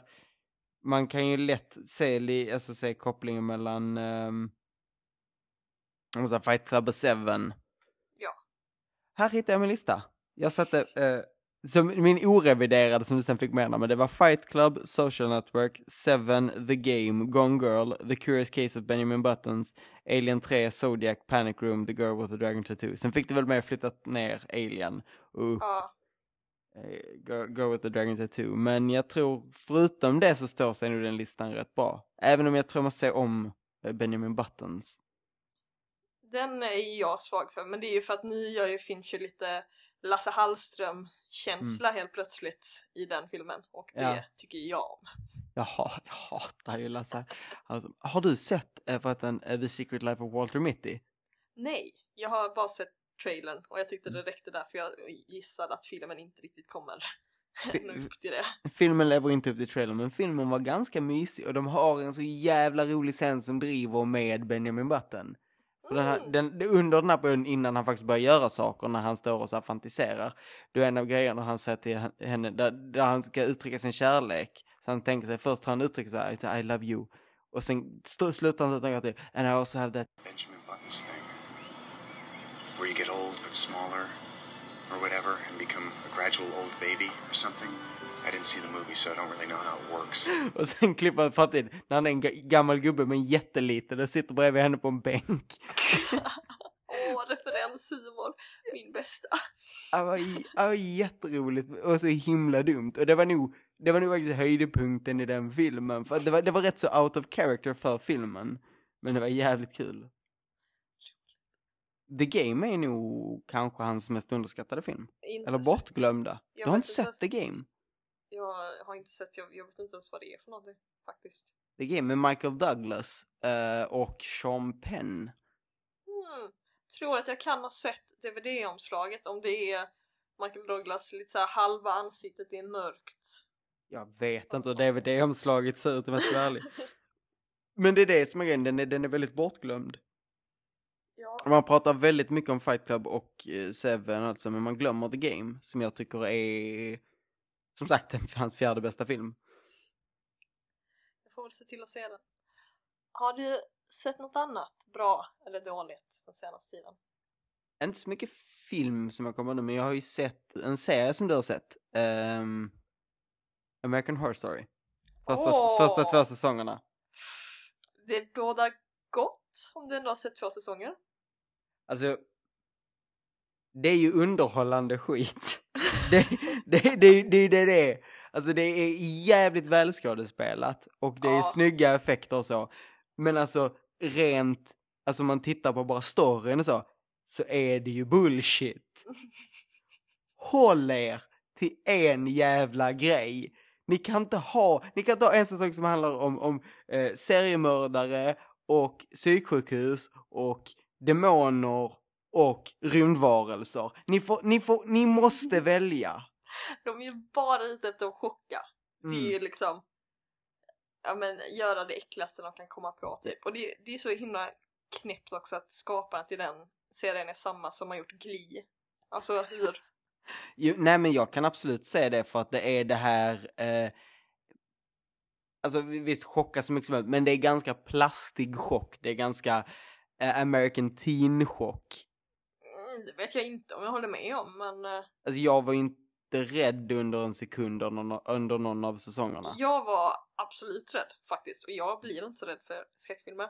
B: man kan ju lätt se, alltså, se kopplingen mellan um, Fight Club och Seven.
C: Ja.
B: Här hittade jag min lista. Jag satte, uh, som min oreviderade som du sen fick med men det var Fight Club, Social Network, Seven, The Game, Gone Girl, The Curious Case of Benjamin Buttons, Alien 3, Zodiac, Panic Room, The Girl with the Dragon Tattoo. Sen fick du väl med flyttat ner Alien och
C: Ja.
B: eh, Girl, Girl with the Dragon Tattoo. Men jag tror, förutom det så står sig nu den listan rätt bra. Även om jag tror man ser om eh, Benjamin Buttons.
C: Den är jag svag för, men det är ju för att nu gör ju Fincher lite Lasse Hallström-känsla helt plötsligt i den filmen och det
B: Ja.
C: tycker jag om.
B: Jaha, jag hatar ju Lasse. Alltså, har du sett eh, förresten eh, The Secret Life of Walter Mitty?
C: Nej, jag har bara sett trailern och jag tyckte det räckte där för jag gissade att filmen inte riktigt kommer *laughs* nå upp till det.
B: Filmen lever inte upp till trailern, men filmen var ganska mysig och de har en så jävla rolig scen som driver med Benjamin Button. Mm. den här, den, under den här perioden innan han faktiskt börjar göra saker, när han står och så här fantiserar, då är en av grejerna han säger till henne, där, där han ska uttrycka sin kärlek. Så han tänker sig, först har han uttryckt så här, I love you. Och sen slutar han tänka till, and I also have that
E: Benjamin Button's thing. Where you get old but smaller, or whatever, and become a gradual old baby or something. I didn't see the movie, so I don't really know how it works. *laughs*
B: Och sen klipper han framtid när han är en ga- gammal gubbe men jätteliten och sitter bredvid henne på en bänk. *laughs*
C: Åh, referenshumor, min bästa.
B: Det var, det var jätteroligt och så himla dumt. Och det var nog, det var nog faktiskt höjdpunkten i den filmen. För det var, det var rätt så out of character för filmen. Men det var jävligt kul. The Game är nog kanske hans mest underskattade film.
C: Inte
B: Eller bortglömda. Du har inte sett The Game?
C: Jag har inte sett, jag, jag vet inte ens vad det är för någonting faktiskt.
B: The Game med Michael Douglas eh, och Sean Penn.
C: Hmm. Tror att jag kan ha sett DVD-omslaget om det är Michael Douglas lite så här halva ansiktet är mörkt.
B: Jag vet inte hur DVD-omslaget ser ut om jag ska vara ärlig. *laughs* Men det är det som är grejen, den är, den är väldigt bortglömd.
C: Ja.
B: Man pratar väldigt mycket om Fight Club och eh, Seven alltså, men man glömmer The Game, som jag tycker är, som sagt, *laughs* hans fjärde bästa film.
C: Jag får väl se till att se den. Har du sett något annat bra eller dåligt den senaste tiden?
B: Inte så mycket film som jag kommer nu, men jag har ju sett en serie som du har sett. ehm, American Horror Story. Första,
C: Åh!
B: första två säsongerna.
C: Det bådar gott om du ändå har sett två säsonger.
B: Alltså, det är ju underhållande skit. *laughs* det, det, det, det, det, det, det är. Alltså det är jävligt välskådespelat och det är
C: Ja.
B: snygga effekter och så. Men alltså rent, alltså man tittar på bara storyn och så, så är det ju bullshit. *laughs* Håll er till en jävla grej. Ni kan inte ha, ni kan inte ha en säsong som handlar om, om eh, seriemördare och psyksjukhus och demoner och rymdvarelser. Ni, får, ni, får, ni måste välja.
C: De är ju bara ute efter att chocka. Det är
B: Mm.
C: ju liksom ja, men, göra det äckligaste de kan komma på typ. Och det, det är så himla knäppt också att skaparen till den serien är samma som har gjort Glee. Alltså hur?
B: Jo, nej men jag kan absolut säga det för att det är det här eh, Alltså vi- visst chocka så mycket som möjligt men det är ganska plastig chock. Det är ganska eh, American teen chock.
C: Det vet jag inte om jag håller med om men eh,
B: Alltså jag var ju inte rädd under en sekund under någon, av säsongerna.
C: jag var absolut rädd faktiskt. Och jag blir inte så rädd för skräckfilmer.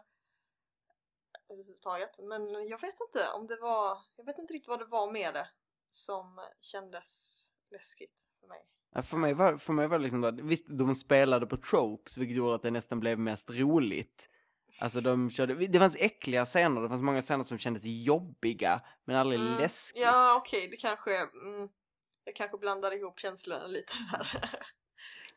C: Överhuvudtaget. Men jag vet inte om det var, jag vet inte riktigt vad det var med det som kändes läskigt för mig.
B: Ja, för, mig var, för mig var det liksom, visst de spelade på tropes vilket gjorde att det nästan blev mest roligt. Alltså de körde, det fanns äckliga scener, det fanns många scener som kändes jobbiga men aldrig
C: Mm,
B: läskigt.
C: Ja okej, det kanske, mm, jag kanske blandar ihop känslorna lite *laughs* där.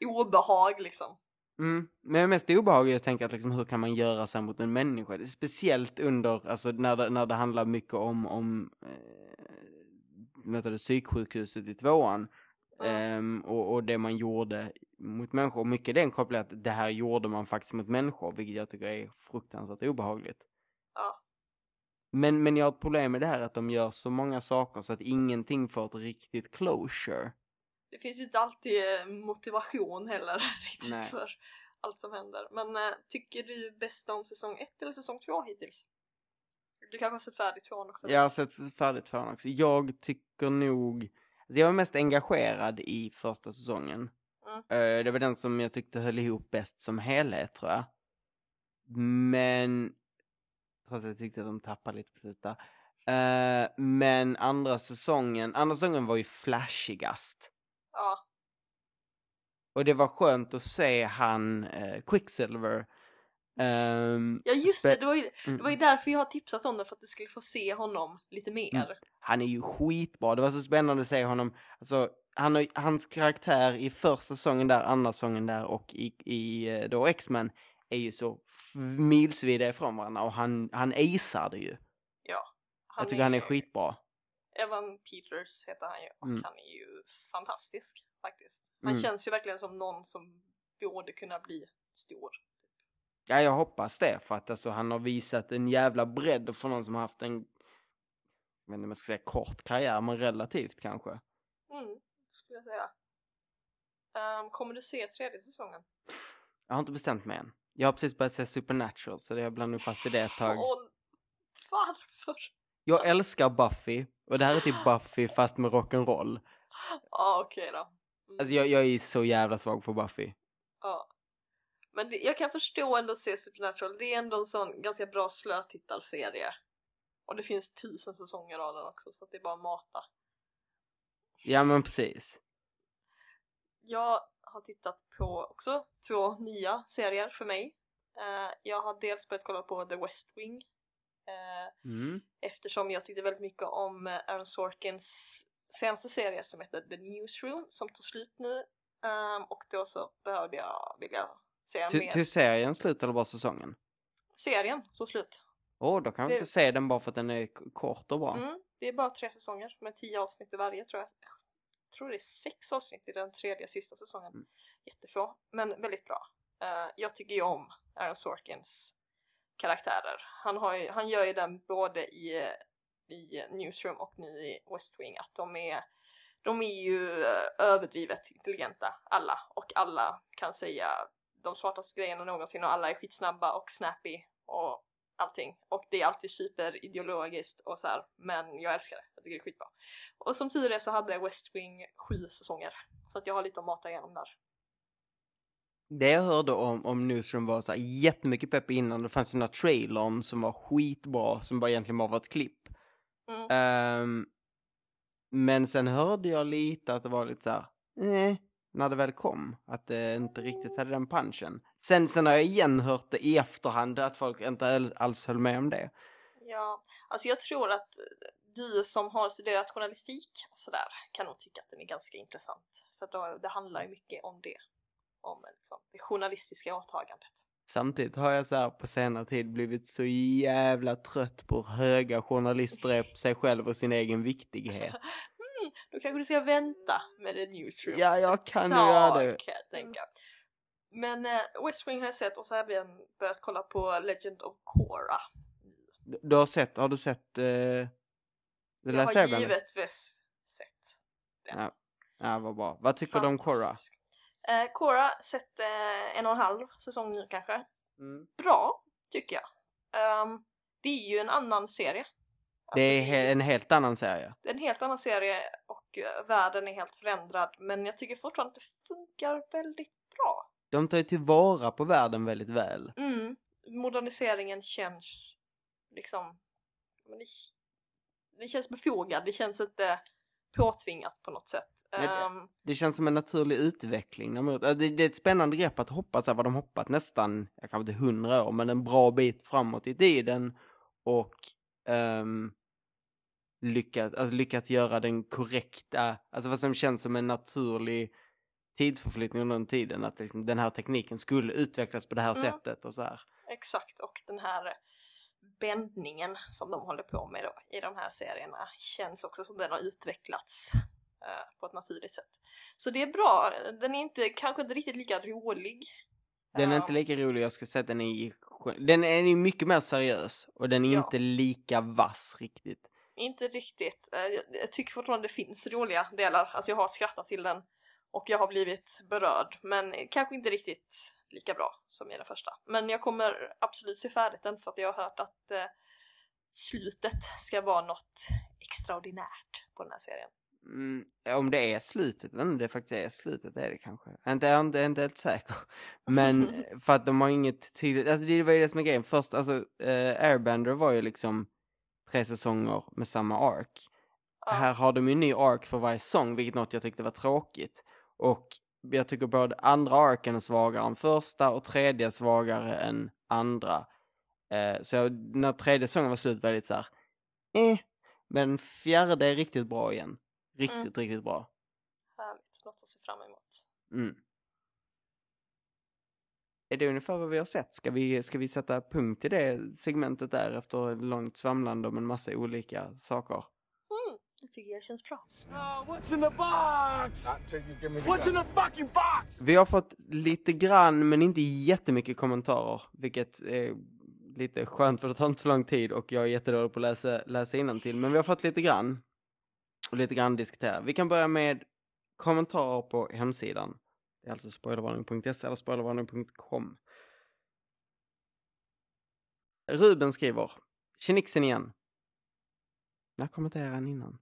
C: Obehag liksom.
B: Mm. Men mest obehagligt jag tänker att liksom, hur kan man göra så mot en människa? Speciellt under, alltså när det, när det handlar mycket om, om eh, det, psyksjukhuset i tvåan. Ehm, och, och det man gjorde mot människor. Mycket den kopplar att det här gjorde man faktiskt mot människor, vilket jag tycker är fruktansvärt obehagligt.
C: Ja.
B: Men, men jag har ett problem med det här att de gör så många saker så att ingenting får ett riktigt closure.
C: Det finns ju inte alltid eh, motivation heller *laughs* riktigt
B: Nej.
C: för allt som händer. Men äh, tycker du bäst om säsong 1 eller säsong 2 hittills? Du kanske har sett färdigt tvåan också?
B: Jag har sett färdigt tvåan också. Jag tycker nog... alltså Jag var mest engagerad i första säsongen.
C: Mm.
B: Eh, Det var den som jag tyckte höll ihop bäst som helhet, tror jag. Men... Trots att jag tyckte att de tappade lite på slutet där. Eh, Men andra säsongen, andra säsongen var ju flashigast.
C: Ja,
B: Och det var skönt att se han, eh, Quicksilver. Ehm,
C: ja just det, det var, ju,
B: Mm.
C: det var ju därför jag har tipsat om det, för att du skulle få se honom lite mer.
B: Mm. Han är ju skitbra. Det var så spännande att se honom. Alltså, han har, hans karaktär i första säsongen där, andra säsongen där och i, i eh, då X-Men är ju så milsvida ifrån varandra och han, han acear det ju.
C: Han
B: jag tycker han är skitbra.
C: Evan Peters heter han ju och
B: Mm.
C: han är ju fantastisk faktiskt. Han
B: Mm.
C: känns ju verkligen som någon som borde kunna bli stor.
B: Ja, jag hoppas det för att alltså, han har visat en jävla bredd för någon som har haft en, jag vet inte om jag ska säga kort karriär, men relativt kanske.
C: Mm, skulle jag säga. Ehm, kommer du se tredje säsongen?
B: Jag har inte bestämt mig än. Jag har precis börjat se Supernatural så det jag bland nog fast i det ett tag.
C: Varför?
B: Jag älskar Buffy och det här är typ Buffy fast med rock'n'roll.
C: Ja, okej då. Mm,
B: Alltså jag, jag är så jävla svag för Buffy.
C: Men det, jag kan förstå ändå se Supernatural. Det är ändå en sån ganska bra slötittarserie. Och det finns tusen säsonger av den också så att det är bara att mata.
B: Ja men precis.
C: Jag har tittat på också två nya serier för mig. Eh, jag har dels börjat kolla på The West Wing. eh,
B: Mm.
C: eftersom jag tyckte väldigt mycket om eh, Aaron Sorkins senaste serie som heter The Newsroom som tog slut nu. Ehm, och då så behövde jag vilja se
B: Till,
C: mer.
B: till serien slut eller bara säsongen?
C: Serien tog slut.
B: Åh, då kanske vi
C: Det-
B: ska se den bara för att den är kort och bra.
C: Mm, det är bara tre säsonger med tio avsnitt i varje tror jag. Jag tror det är sex avsnitt i den tredje sista säsongen.
B: Mm.
C: Jättefå, men väldigt bra. Eh, jag tycker ju om Aaron Sorkins karaktärer. Han, har ju, han gör ju den både i, i Newsroom och nu i West Wing att de är de är ju eh, överdrivet intelligenta alla och alla kan säga de smartaste grejerna någonsin och alla är skitsnabba och snappy och allting. Och det är alltid superideologiskt och så här. men jag älskar det. Jag tycker det är skitbra. Och som tur är så hade West Wing sju säsonger. Så att jag har lite att mata igenom där.
B: Det jag hörde om, om Newsroom var så här jättemycket pepp innan. Det fanns ju den här trailern som var skitbra, som bara egentligen bara var ett klipp.
C: Mm.
B: Ehm, men sen hörde jag lite att det var lite så här, eh, när det väl kom. Att det inte riktigt hade den punchen. Sen, sen har jag igen hört det i efterhand att folk inte alls höll med om det.
C: Ja, alltså jag tror att du som har studerat journalistik och sådär kan nog tycka att den är ganska intressant. För då, det handlar ju mycket om det. Om liksom, det journalistiska åtagandet.
B: Samtidigt har jag så här på senare tid blivit så jävla trött på hur höga journalister är på sig själv och sin egen viktighet. *laughs* *laughs*
C: Då kanske du ska vänta med the newsroom.
B: Ja, jag kan ju göra det.
C: kan jag tänka. Men eh, West Wing har jag sett och så har jag även börjat kolla på Legend of Korra.
B: Du- Du har sett, har du sett uh, The
C: Jag
B: Last
C: har
B: Airbender?
C: givetvis sett.
B: Ja. ja, vad bra. Vad tycker du om Korra?
C: Fantastisk. Eh, Korra, sett eh, en och en halv säsong nu kanske.
B: Mm.
C: Bra, tycker jag. Ehm, det är ju en annan serie.
B: Det är
C: Alltså,
B: he- en helt annan serie.
C: det är en helt annan serie och eh, världen är helt förändrad. Men jag tycker fortfarande att det funkar väldigt bra.
B: De tar ju tillvara på världen väldigt väl.
C: Mm. Moderniseringen känns liksom... Men det, det känns befogad, det känns inte påtvingat på något sätt.
B: Nej, det- känns som en naturlig utveckling. Äh, Det, det är ett spännande grepp att hoppa så här, vad de hoppat nästan, jag kanske inte hundra år, men en bra bit framåt i tiden. Och um, lyckat, alltså lyckats göra den korrekta, alltså vad som känns som en naturlig tidsförflyttning under den tiden. Att liksom, den här tekniken skulle utvecklas på det här
C: Mm.
B: sättet och så här.
C: Exakt, och den här bändningen som de håller på med då i de här serierna känns också som den har utvecklats eh, på ett naturligt sätt. Så det är bra. Den är inte, kanske inte riktigt lika rolig.
B: Den är inte lika rolig, jag skulle säga att den är, den är mycket mer seriös och den är
C: Ja.
B: inte lika vass riktigt.
C: Inte riktigt. Eh, Jag, jag tycker fortfarande det finns roliga delar. Alltså jag har skrattat till den och jag har blivit berörd. Men kanske inte riktigt lika bra som i den första. Men jag kommer absolut se färdigt den för att jag har hört att eh, slutet ska vara något extraordinärt på den här serien.
B: Mm, om det är slutet, om det faktiskt är slutet, det är det kanske. Inte, jag är inte, helt säker. *laughs* Men för att de har inget tydligt, alltså det var ju det som är grejen. Först, alltså eh, Airbender var ju liksom tre säsonger med samma ark.
C: Ja.
B: Här har de ju en ny ark för varje säsong, vilket något jag tyckte var tråkigt. Och jag tycker både andra arken är svagare än första och tredje är svagare än andra. Eh, så jag, när tredje säsongen var slut var jag lite så här, eh. Men fjärde är riktigt bra igen. Riktigt,
C: Mm.
B: riktigt bra.
C: Härligt, något att se fram emot.
B: Mm. Är det ungefär vad vi har sett? Ska vi, ska vi sätta punkt i det segmentet där efter långt svamlande om en massa olika saker?
C: Mm, det tycker jag känns bra.
A: what's in the box? What's in the fucking box?
B: Vi har fått lite grann, men inte jättemycket kommentarer, vilket är lite skönt för det tar inte så lång tid och jag är jättedålig på att läsa, läsa till. Men vi har fått lite grann och lite grann diskutera. Vi kan börja med kommentarer på hemsidan. Det är alltså spoilervarning.se eller spoilervarning.com. Ruben skriver, Tjenixen igen. När kommenterade han innan?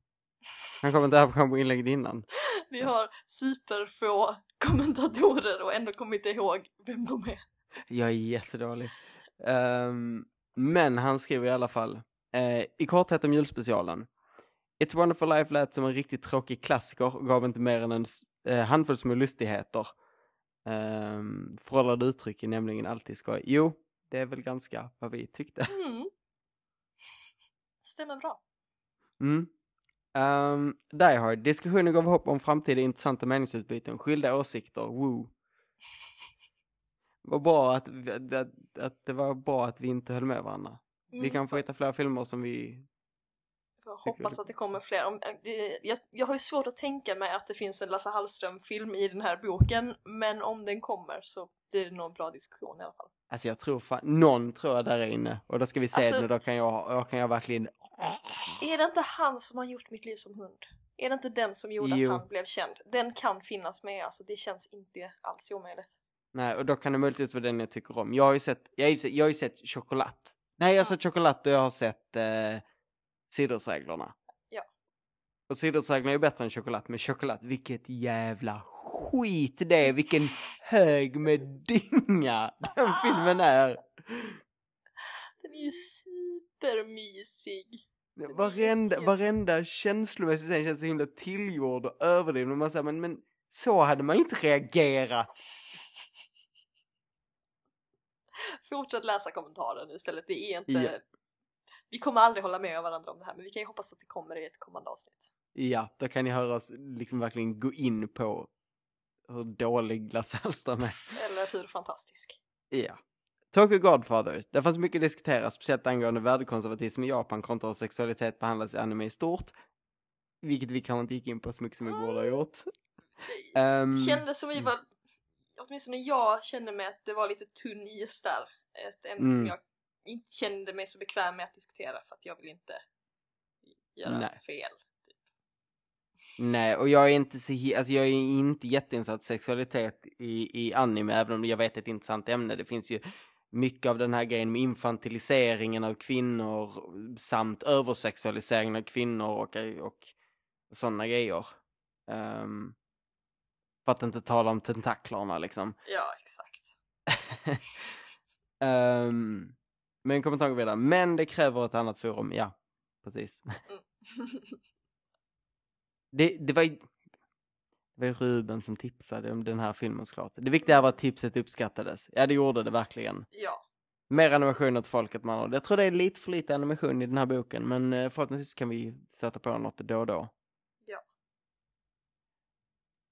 B: Han kommenterade på inlägget innan. *laughs*
C: Vi har superfå kommentatorer och ändå kommer inte ihåg vem de är.
B: Jag är jättedålig. Ehm, men han skriver i alla fall. eh, I korthet om julspecialen. It's wonderful life lät som en riktigt tråkig klassiker och gav inte mer än en eh, handfull små lustigheter. Um, föråldrade uttryck är nämligen alltid skoj. Jo, det är väl ganska vad vi tyckte.
C: Mm. Stämmer bra.
B: Mm. Um, Die Hard. Diskussionen gav hopp om framtida intressanta meningsutbyten, skilda åsikter, woo. Vad bra att, vi- att, att det var bra att vi inte höll med varandra. Vi
C: Mm.
B: kan få hitta fler filmer som vi...
C: Hoppas att det kommer fler. Om, eh, det, jag, jag har ju svårt att tänka mig att det finns en Lasse Hallström-film i den här boken, men om den kommer så blir det nog en bra diskussion i alla fall.
B: Alltså jag tror fan, någon tror jag där är inne. Och då ska vi se
C: Alltså-
B: det, då kan jag, då kan jag verkligen...
C: Är det inte han som har gjort Mitt liv som hund? Är det inte den som gjorde
B: Jo.
C: att han blev känd? Den kan finnas med, alltså det känns inte alls omöjligt.
B: Nej, och då kan det möjligtvis vara den jag tycker om. Jag har ju sett, jag har ju sett, jag har ju sett Choklad. Nej, jag har sett Choklad och jag har sett eh, Sidosreglerna.
C: Ja.
B: Och Sidosreglerna är bättre än Choklad, men Choklad, vilket jävla skit det är, vilken hög med dynga den filmen är.
C: Den är ju supermysig.
B: Varenda, varenda känslomässig scen känns så himla tillgjord och överdriven. Man säger, men, men så hade man inte reagerat.
C: Fortsätt läsa kommentaren istället, det är inte...
B: Ja.
C: Vi kommer aldrig hålla med varandra om det här, men vi kan ju hoppas att det kommer i ett kommande avsnitt.
B: Ja, då kan ni höra oss liksom verkligen gå in på hur dålig Lasse Hallström är.
C: Eller hur fantastisk.
B: Ja. Tokyo Godfathers. Det fanns mycket att diskutera, speciellt angående värdekonservatism i Japan kontra hur sexualitet behandlas i anime i stort. Vilket vi kanske inte gick in på så mycket som vi borde ha gjort. Ehm,
C: Kändes som vi var... Åtminstone jag kände mig att det var lite tunn is där. Ett ämne som
B: Mm.
C: jag inte kände mig så bekväm med att diskutera för att jag vill inte göra
B: Nej.
C: fel.
B: Nej, och jag är inte så, alltså jag är inte jätteinsatt sexualitet i, i anime, även om jag vet att det är ett intressant ämne. Det finns ju mycket av den här grejen med infantiliseringen av kvinnor samt översexualiseringen av kvinnor och, och sådana grejer. Ehm, för att inte tala om tentaklarna liksom.
C: Ja, exakt. *laughs*
B: Ehm, men kommentar går vidare. Men det kräver ett annat forum, ja. Precis.
C: Mm.
B: Det, det var ju det var Ruben som tipsade om den här filmen såklart. Det viktiga var att tipset uppskattades. Ja, det gjorde det verkligen.
C: ja.
B: Mer animation åt folket man har. Jag tror det är lite för lite animation i den här boken, men eh, förhoppningsvis kan vi sätta på något då och då.
C: Ja.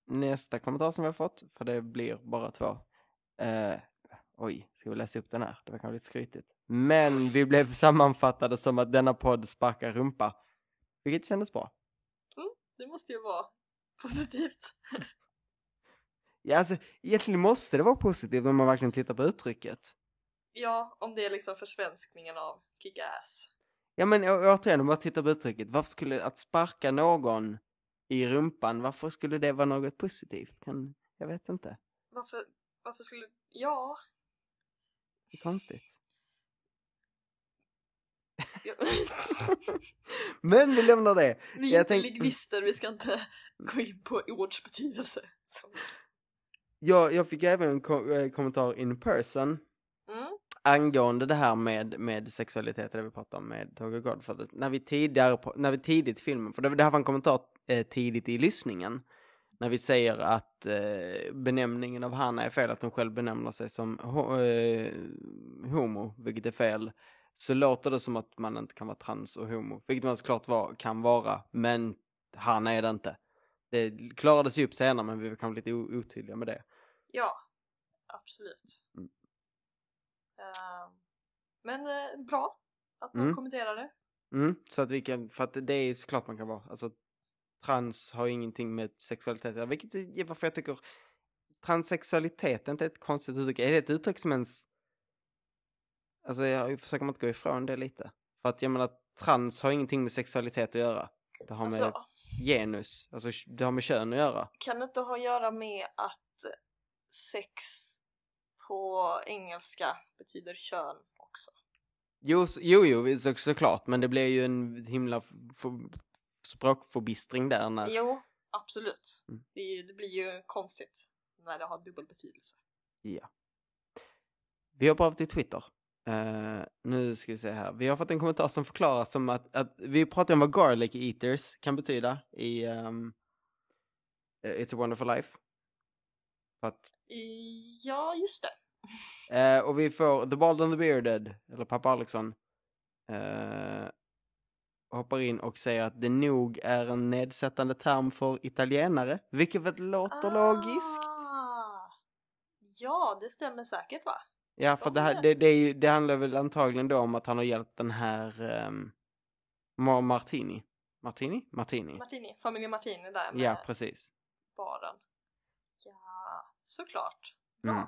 B: Nästa kommentar som vi har fått, för det blir bara två. Eh, oj, ska vi läsa upp den här? Det var kanske lite skrytigt. Men vi blev sammanfattade som att denna podd sparkar rumpa. Vilket kändes bra.
C: Det måste ju vara positivt.
B: Ja, alltså egentligen måste det vara positivt om man verkligen tittar på uttrycket.
C: Ja, om det är liksom försvenskningen av kick-ass.
B: Ja men återigen, om man tittar på uttrycket, varför skulle att sparka någon i rumpan, varför skulle det vara något positivt? Kan, jag vet inte.
C: Varför, varför skulle... Ja.
B: Det är konstigt.
C: Jag- *laughs*
B: Men vi lämnar det. *laughs*
C: vi är
B: Jag
C: inte
B: tänk-
C: lingvister, vi ska inte *laughs* gå in på ords betydelse. Så.
B: Jag, jag fick även en ko- eh, kommentar in person
C: Mm.
B: angående det här med, med sexualitet, det vi pratade om med Toga Godfather. När vi tidigare, på- när vi tidigt i filmen, för det, det här var en kommentar eh, tidigt i lyssningen, när vi säger att eh, benämningen av Hanna är fel, att hon själv benämner sig som ho, eh, homo, vilket är fel, så låter det som att man inte kan vara trans och homo, vilket man såklart var, kan vara, men Hanna är det inte. Det klarades ju upp senare, men vi var kanske lite otydliga med det.
C: Ja, absolut.
B: Mm.
C: Ehm, men eh, bra att man
B: Mm.
C: kommenterar det.
B: Mm, så att vi kan, för att det är såklart man kan vara, alltså trans har ingenting med sexualitet vilket är varför jag tycker transsexualitet är inte ett konstigt uttryck, är det ett uttryck som ens, alltså jag försöker man inte gå ifrån det lite. För att jag menar, trans har ingenting med sexualitet att göra. Det har med
C: Alltså,
B: genus, alltså det har med kön att göra.
C: kan det inte ha att göra med att sex på engelska betyder kön också?
B: Jo, jo, jo så, såklart, men det blir ju en himla språkförbistring där när...
C: Jo, absolut.
B: Mm.
C: Det, ju, det blir ju konstigt när det har dubbel betydelse.
B: Ja. Vi hoppar över till Twitter. Eh, nu ska vi se här. Vi har fått en kommentar som förklarar som att, att vi pratar om vad garlic eaters kan betyda i um, It's a wonderful life. Att,
C: Ja, just det.
B: eh, och vi får The Bald and the Bearded, eller pappa Alexson, eh, hoppar in och säger att det nog är en nedsättande term för italienare, vilket väl låter logiskt.
C: Ah. Ja, det stämmer säkert va?
B: Ja, för det, här, det, det, är ju, det handlar väl antagligen då om att han har hjälpt den här um, Martini. Martini? Martini.
C: Martini, familjen Martini där med
B: Ja, precis.
C: baren. Ja, såklart. Bra.
B: Mm.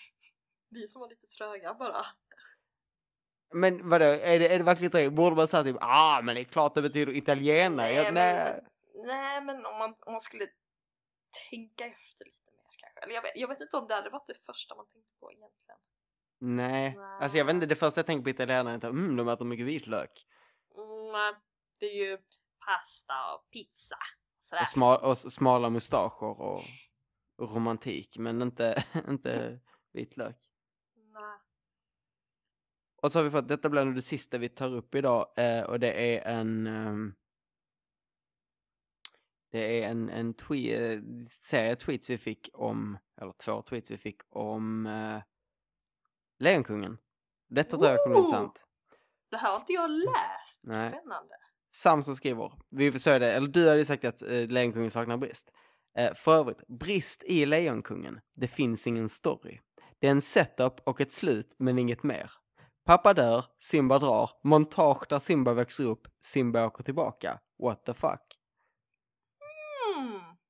B: *laughs*
C: Vi som var lite tröga bara.
B: Men vadå, är det, är det verkligen det? Borde man säga typ, ah men det är klart det betyder italienare.
C: Nej, men-
B: nej.
C: Men om man, om man skulle tänka efter lite. Eller jag vet, jag vet inte om det hade varit det första man tänkte på egentligen.
B: nej.
C: Nej.
B: Alltså jag vet inte, det första jag tänker på italienare är inte, mm de äter mycket vitlök.
C: Mm, det är ju pasta och pizza. Sådär.
B: Och, sma, och smala mustascher och, och romantik, men inte, *laughs* inte vitlök.
C: Nej.
B: Och så har vi fått, detta blir nog det sista vi tar upp idag eh, och det är en ehm, Det är en, en twe- eh, serie tweets vi fick om, eller två tweets vi fick om eh, Lejonkungen. Detta tror jag kommer bli intressant.
C: Det här har inte jag läst.
B: Nej.
C: Spännande.
B: Sam som skriver, vi det, eller du hade ju sagt att eh, Lejonkungen saknar brist. Eh, för övrigt, brist i Lejonkungen, det finns ingen story. Det är en setup och ett slut, men inget mer. Pappa dör, Simba drar, montage där Simba växer upp, Simba åker tillbaka. What the fuck?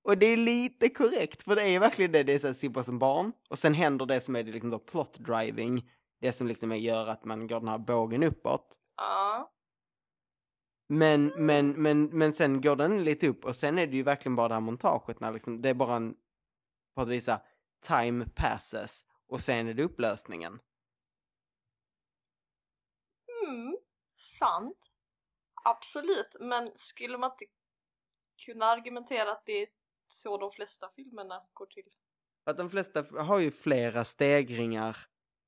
B: Och det är lite korrekt, för det är verkligen det, det är så här Simba som barn, och sen händer det som är det liksom då plot driving, det som liksom gör att man går den här bågen uppåt.
C: Ja.
B: Men, men, men, men sen går den lite upp och sen är det ju verkligen bara det här montaget när liksom, det är bara en, för att visa, time passes och sen är det upplösningen.
C: Mm. Sant. Absolut. Men skulle man inte kunna argumentera att det är så de flesta filmerna går till?
B: Att de flesta har ju flera stegringar,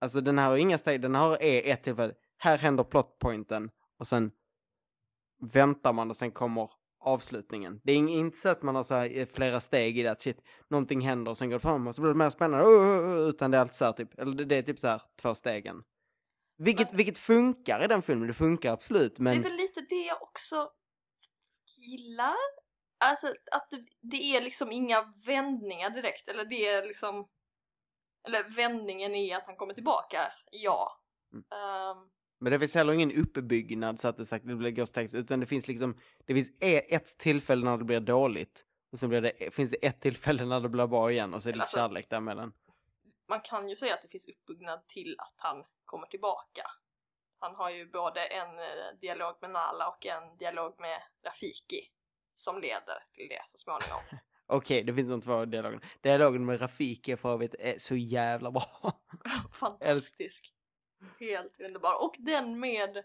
B: alltså den här har inga steg, den har är ett tillfälle, här händer plotpointen och sen väntar man och sen kommer avslutningen. Det är inte så att man har så här eh, flera steg i det, att shit, någonting händer och sen går det fram och så blir det mer spännande, oh, oh, oh, utan det är alltid så här typ, eller det, det är typ så här två stegen. Vilket,
C: Men-
B: vilket funkar i den filmen, det funkar absolut,
C: Det
B: men
C: är väl lite det jag också gillar. Att, att det, det är liksom inga vändningar direkt. Eller det är liksom... Eller vändningen är att han kommer tillbaka, ja.
B: Mm.
C: Ehm,
B: Men det finns heller ingen uppbyggnad så att det sagt det blir ghost text, utan det finns liksom, det finns e- ett tillfälle när det blir dåligt Och sen blir det, finns det ett tillfälle när det blir bra igen och så är det
C: Alltså-
B: kärlek däremellan.
C: Man kan ju säga att det finns uppbyggnad till att han kommer tillbaka. Han har ju både en eh, dialog med Nala och en dialog med Rafiki som leder till det så småningom. *laughs*
B: Okej, det finns de två dialogerna. Dialogen med Rafiki är för övrigt är så jävla bra. *laughs*
C: Fantastisk. Helt underbar. Och den med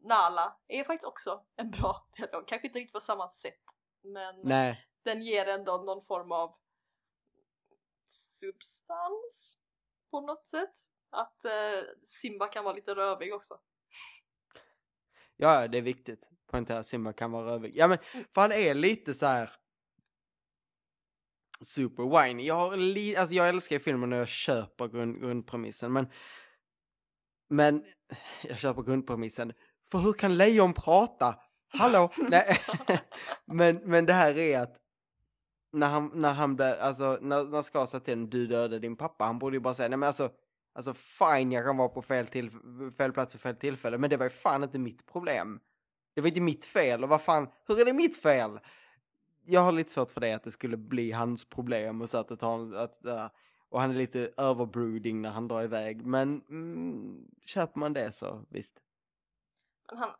C: Nala är faktiskt också en bra *laughs* dialog. Kanske inte riktigt på samma sätt. Men
B: Nej,
C: den ger ändå någon form av substans på något sätt. Att eh, Simba kan vara lite rövig också.
B: ja det är viktigt. Poängtera att Simba kan vara rövig. Ja men, för han är lite så här super whiny. Jag har li- alltså jag älskar ju filmen när jag köper grund- grundpremissen men men *laughs* jag köper grundpremissen. För hur kan lejon prata? Hallå? *laughs* Nej. *laughs* men, men det här är att när han, när han blir, alltså när, när Scar sa till honom, du dödade din pappa, han borde ju bara säga, nej men alltså, alltså fine jag kan vara på fel, till, fel plats och fel tillfälle, men det var ju fan inte mitt problem. Det var inte mitt fel, och vad fan, hur är det mitt fel? Jag har lite svårt för det, att det skulle bli hans problem och så att det tar, att, och han är lite överbrooding när han drar iväg, men mm, köper man det så visst.
C: Men han,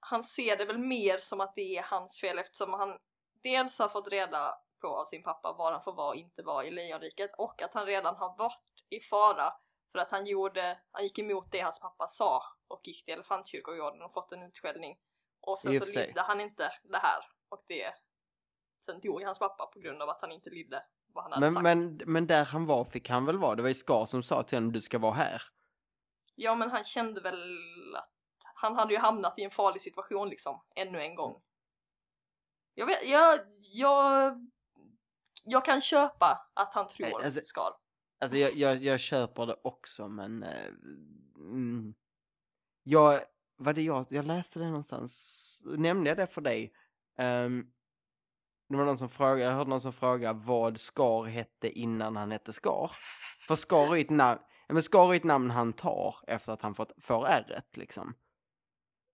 C: han ser det väl mer som att det är hans fel eftersom han dels har fått reda på av sin pappa var han får vara och inte vara i Lejonriket och att han redan har varit i fara för att han gjorde, han gick emot det hans pappa sa och gick till elefantkyrkogården och fått en utskällning. Och sen så lydde han inte det här och det Sen dog hans pappa på grund av att han inte lydde vad han hade
B: Men,
C: sagt.
B: men, men där han var fick han väl vara, det var ju Scar som sa till honom, du ska vara här.
C: Ja men han kände väl att han hade ju hamnat i en farlig situation liksom, ännu en gång. Jag vet, jag, jag, jag kan köpa att han tror
B: Nej, alltså-
C: Scar.
B: Alltså jag, jag, jag köper det också men... Eh, mm. Jag, vad det jag, jag läste det någonstans, nämnde jag det för dig? Ehm, det var någon som frågade, jag hörde någon som frågade vad Scar hette innan han hette Scar. För Scar är ett namn, men Scar är ett namn han tar efter att han fått, får ärret liksom.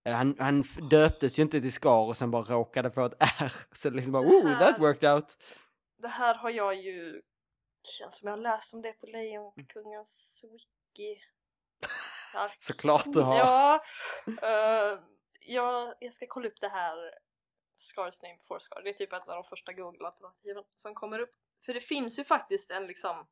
B: Eh, Han, han döptes ju inte till Scar och sen bara råkade få ett *laughs* R. Så det liksom bara, oh, that worked out.
C: Det här har jag ju, känns som jag har läst om det på Lejonkungens wiki. *laughs* Ark.
B: Såklart du har.
C: Ja, eh, jag, jag ska kolla upp det här Scars name before Scar. Det är typ ett av de första Google-alternativen som kommer upp. För det finns ju faktiskt en liksom,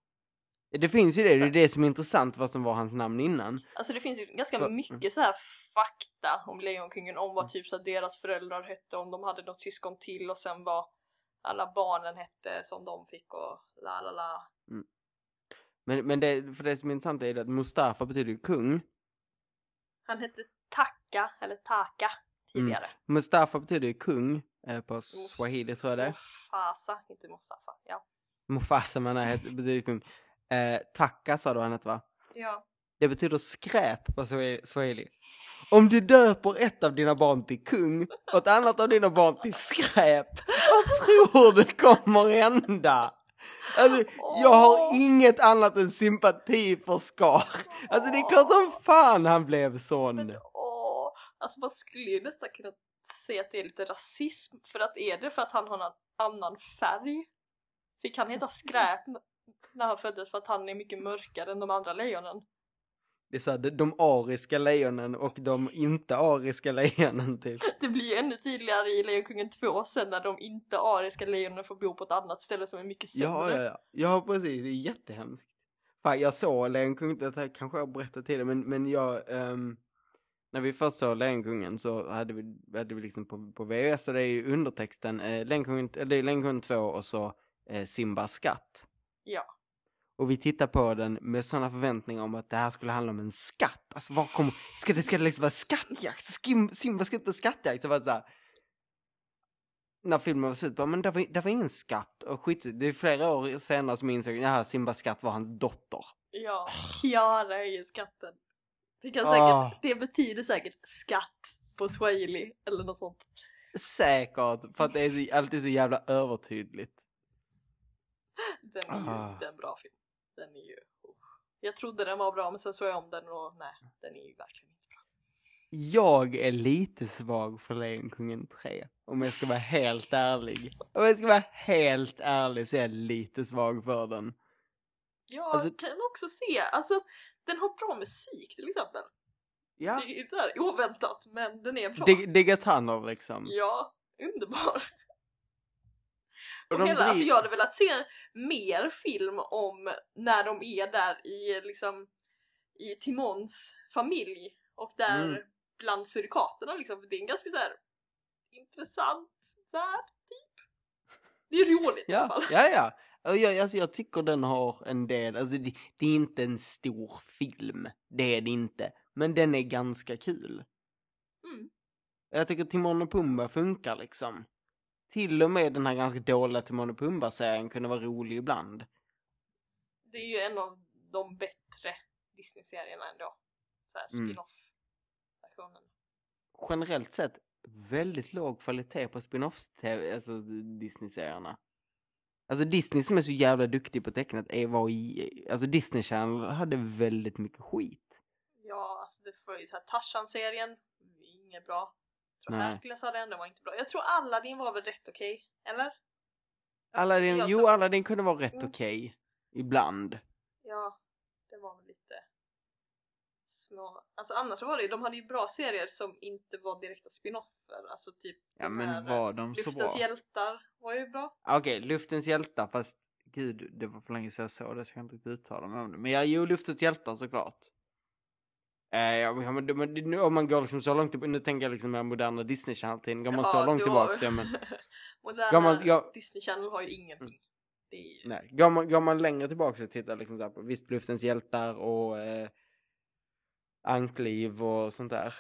B: Det finns ju det, det är det som är intressant vad som var hans namn innan.
C: alltså det finns ju ganska
B: För-
C: mycket så här fakta om Lejonkungen, om vad typ så deras föräldrar hette, om de hade något syskon till och sen vad alla barnen hette som de fick och la la la.
B: Men, men det, för det som är intressant är att Mustafa betyder ju kung.
C: Han hette Taka, eller Taka tidigare.
B: Mustafa betyder ju kung eh, på swahili tror jag det.
C: Mufasa, inte Mustafa. Ja.
B: Mufasa menar jag, betyder kung. Eh, Taka sa du han hette va?
C: ja.
B: Det betyder skräp på swa- swahili. Om du döper ett av dina barn till kung och ett annat av dina barn till skräp, vad tror du kommer hända? Alltså, jag har inget annat än sympati för Scar. Alltså det är klart som fan han blev sån.
C: Men åh, alltså man skulle ju nästan kunna säga att det är lite rasism för att är det för att han har en annan färg? Fick han heta skräp när han föddes för att han är mycket mörkare än de andra lejonen?
B: Det är så här, de- ariska lejonen och de inte ariska lejonen typ. *laughs*
C: Det blir ju ännu tydligare i Lejonkungen 2 sen när de inte ariska lejonen får bo på ett annat ställe som är mycket sämre.
B: Ja, ja, ja. Ja, precis. Det är jättehemskt. Fan, jag såg Lejonkungen, det här kanske jag berättat till det, men, men jag, ehm, när vi först såg Lejonkungen så hade vi, hade vi liksom på, på VHS, så det är ju undertexten, eh, Lejonkungen, det är Lejonkungen 2 och så eh, Simbas skatt.
C: Ja.
B: Och vi tittar på den med sådana förväntningar om att det här skulle handla om en skatt. Alltså vad kommer, ska det, ska det liksom vara skattjakt? Skim, Simba ska inte på skattjakt? Så var det så här, när filmen var slut, bara, men det var, det var ingen skatt. Och skit, det är flera år senare som jag insåg att Simbas skatt var hans dotter.
C: Ja, Kiara är ju skatten. Det, kan säkert, det betyder säkert skatt på swahili eller något sånt.
B: Säkert, för att det är så, alltid så jävla övertydligt.
C: Den är ju
B: Ah.
C: inte en bra film. Den är ju... oh. Jag trodde den var bra men sen såg jag om den och nej, den är ju verkligen inte bra.
B: jag är lite svag för Lejonkungen 3. Om jag ska vara helt ärlig. Om jag ska vara helt ärlig så är jag lite svag för den.
C: Jag
B: Alltså-
C: kan också se, alltså den har bra musik till exempel.
B: Ja.
C: Det är ju där oväntat men den är bra.
B: Dig- Degatanov liksom.
C: Ja, underbar.
B: Och
C: Och hela, alltså
B: blir-
C: jag hade velat se mer film om när de är där i liksom i Timons familj och där
B: Mm.
C: bland surikaterna liksom, för det är en ganska så här intressant värld typ. Det är roligt i alla
B: Ja,
C: fall.
B: ja, ja. Jag, alltså jag tycker den har en del, alltså det, det är inte en stor film. Det är det inte. Men den är ganska kul.
C: Mm.
B: Jag tycker Timon och Pumba funkar liksom. Till och med den här ganska dåliga Timon och Pumba-serien kunde vara rolig ibland.
C: Det är ju en av de bättre Disney-serierna ändå. Så här
B: Mm.
C: spin-off-versionen.
B: Generellt sett väldigt låg kvalitet på spin-offs, alltså Disney-serierna. Alltså Disney som är så jävla duktig på tecknat är var i, alltså Disney Channel hade väldigt mycket skit.
C: Ja, alltså det var ju så här Tarzan-serien, inget bra. Jag tror
B: Nej.
C: Hercules hade ändå var inte bra. Jag tror Aladdin var väl rätt okej, eller?
B: Aladdin,
C: Jag
B: jo
C: som-
B: Aladdin kunde vara rätt
C: Mm.
B: okej. Ibland.
C: Ja, det var väl lite små... Alltså annars var det ju, de hade ju bra serier som inte var direkta spin-offer. Alltså typ
B: Ja men
C: här,
B: var de så
C: Luftens
B: bra?
C: hjältar var ju bra.
B: Okej, Luftens hjältar fast gud det var för länge sedan jag såg det så jag kan inte uttala mig om det. Men ja, jo Luftens hjältar såklart. Eh, ja, men, men, nu, om man går liksom så långt tillbaka, nu tänker jag liksom mer moderna Disney Channel-tiden, går man så
C: Ja,
B: långt
C: då-
B: tillbaka så men *laughs*
C: Moderna
B: man- ja-
C: Disney Channel har ju ingenting.
B: Mm.
C: Det är ju...
B: Nej, går man, går man längre tillbaka och tittar liksom så på visst Luftens hjältar och eh, Ankliv och sånt där.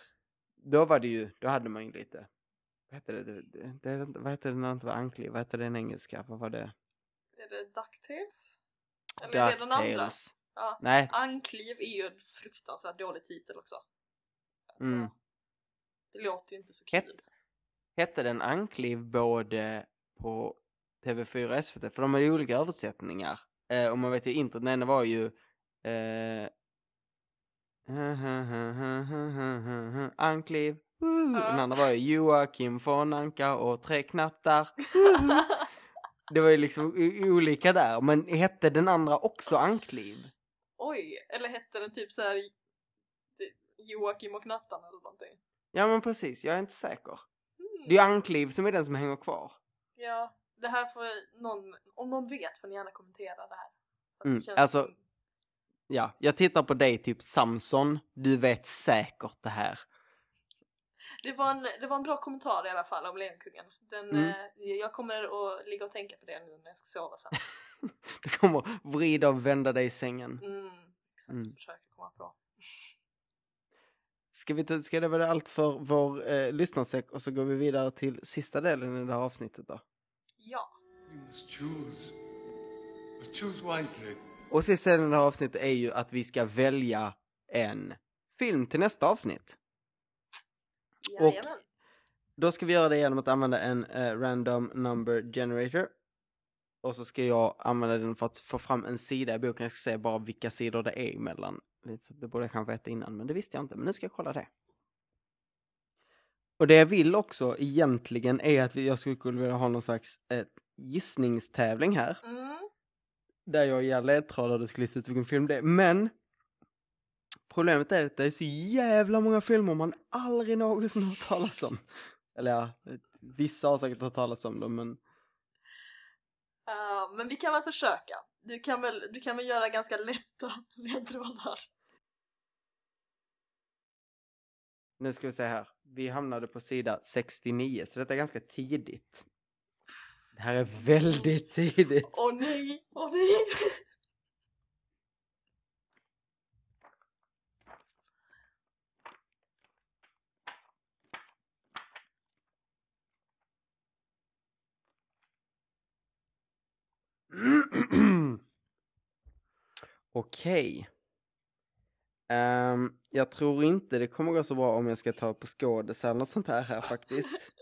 B: Då var det ju, då hade man ju lite, vad hette det, det, det, det vad hette det när det inte var Ankliv, vad hette det en engelska, vad var det?
C: Är det DuckTales? Eller är det den andra? Ja.
B: Nej,
C: Ankliv är ju en fruktansvärt dålig titel också. Alltså,
B: Mm.
C: Det låter ju inte så
B: Het-
C: kul.
B: hette den Ankliv både på TV4 och SVT? För de har ju olika översättningar. Eh, och man vet ju inte, den ena var ju eh, *laughs* Ankliv.
C: Ja.
B: Den andra var ju Joakim von Anka och Tre knattar. *laughs* Woo! Det var ju liksom olika där. Men hette den andra också Ankliv?
C: Oj, eller hette den typ så här Joakim och knattarna eller någonting?
B: Ja men precis, jag är inte säker.
C: Hmm.
B: Det är ju Ankliv som är den som hänger kvar.
C: Ja, det här får någon, om någon vet får ni gärna kommentera det här. Det
B: Mm, alltså-
C: som-
B: Ja, jag tittar på dig typ Samson, du vet säkert det här.
C: det, var en, det var en bra kommentar i alla fall om Lejonkungen. Den,
B: Mm.
C: eh, jag kommer att ligga och tänka på det nu när jag ska sova sen. *laughs*
B: Du kommer vrida och vända dig i sängen.
C: Mm, exakt,
B: Mm.
C: försöka komma på.
B: Ska, vi ta, ska det vara allt för vår eh, lyssnarsäck och så går vi vidare till sista delen i det här avsnittet då.
C: Ja,
F: You must choose. Choose wisely.
B: Och sista delen i det här avsnittet är ju att vi ska välja en film till nästa avsnitt. Och-
C: jajamän.
B: Då ska vi göra det genom att använda en eh, random number generator. Och så ska jag använda den för att få fram en sida i boken. Jag ska säga bara vilka sidor det är emellan. Det borde jag kanske veta innan, men det visste jag inte. Men nu ska jag kolla det. Och det jag vill också egentligen är att jag skulle vilja ha någon slags eh, gissningstävling här.
C: Mm.
B: Där jag ger ledtrådar du ska lista ut vilken film det är. Men problemet är att det är så jävla många filmer man aldrig någonsin har hört talas om. Eller ja, vissa har säkert hört talas om dem men
C: Men vi kan väl försöka. Du kan väl, du kan väl göra ganska lätta *laughs* ledtrådar.
B: nu ska vi se här. Vi hamnade på sida 69 så detta är ganska tidigt. Det här är väldigt tidigt.
C: Åh nej, åh nej! *clears throat*
B: Okej. Ehm, jag tror inte det kommer gå så bra om jag ska ta på skådis eller något sånt här, här faktiskt.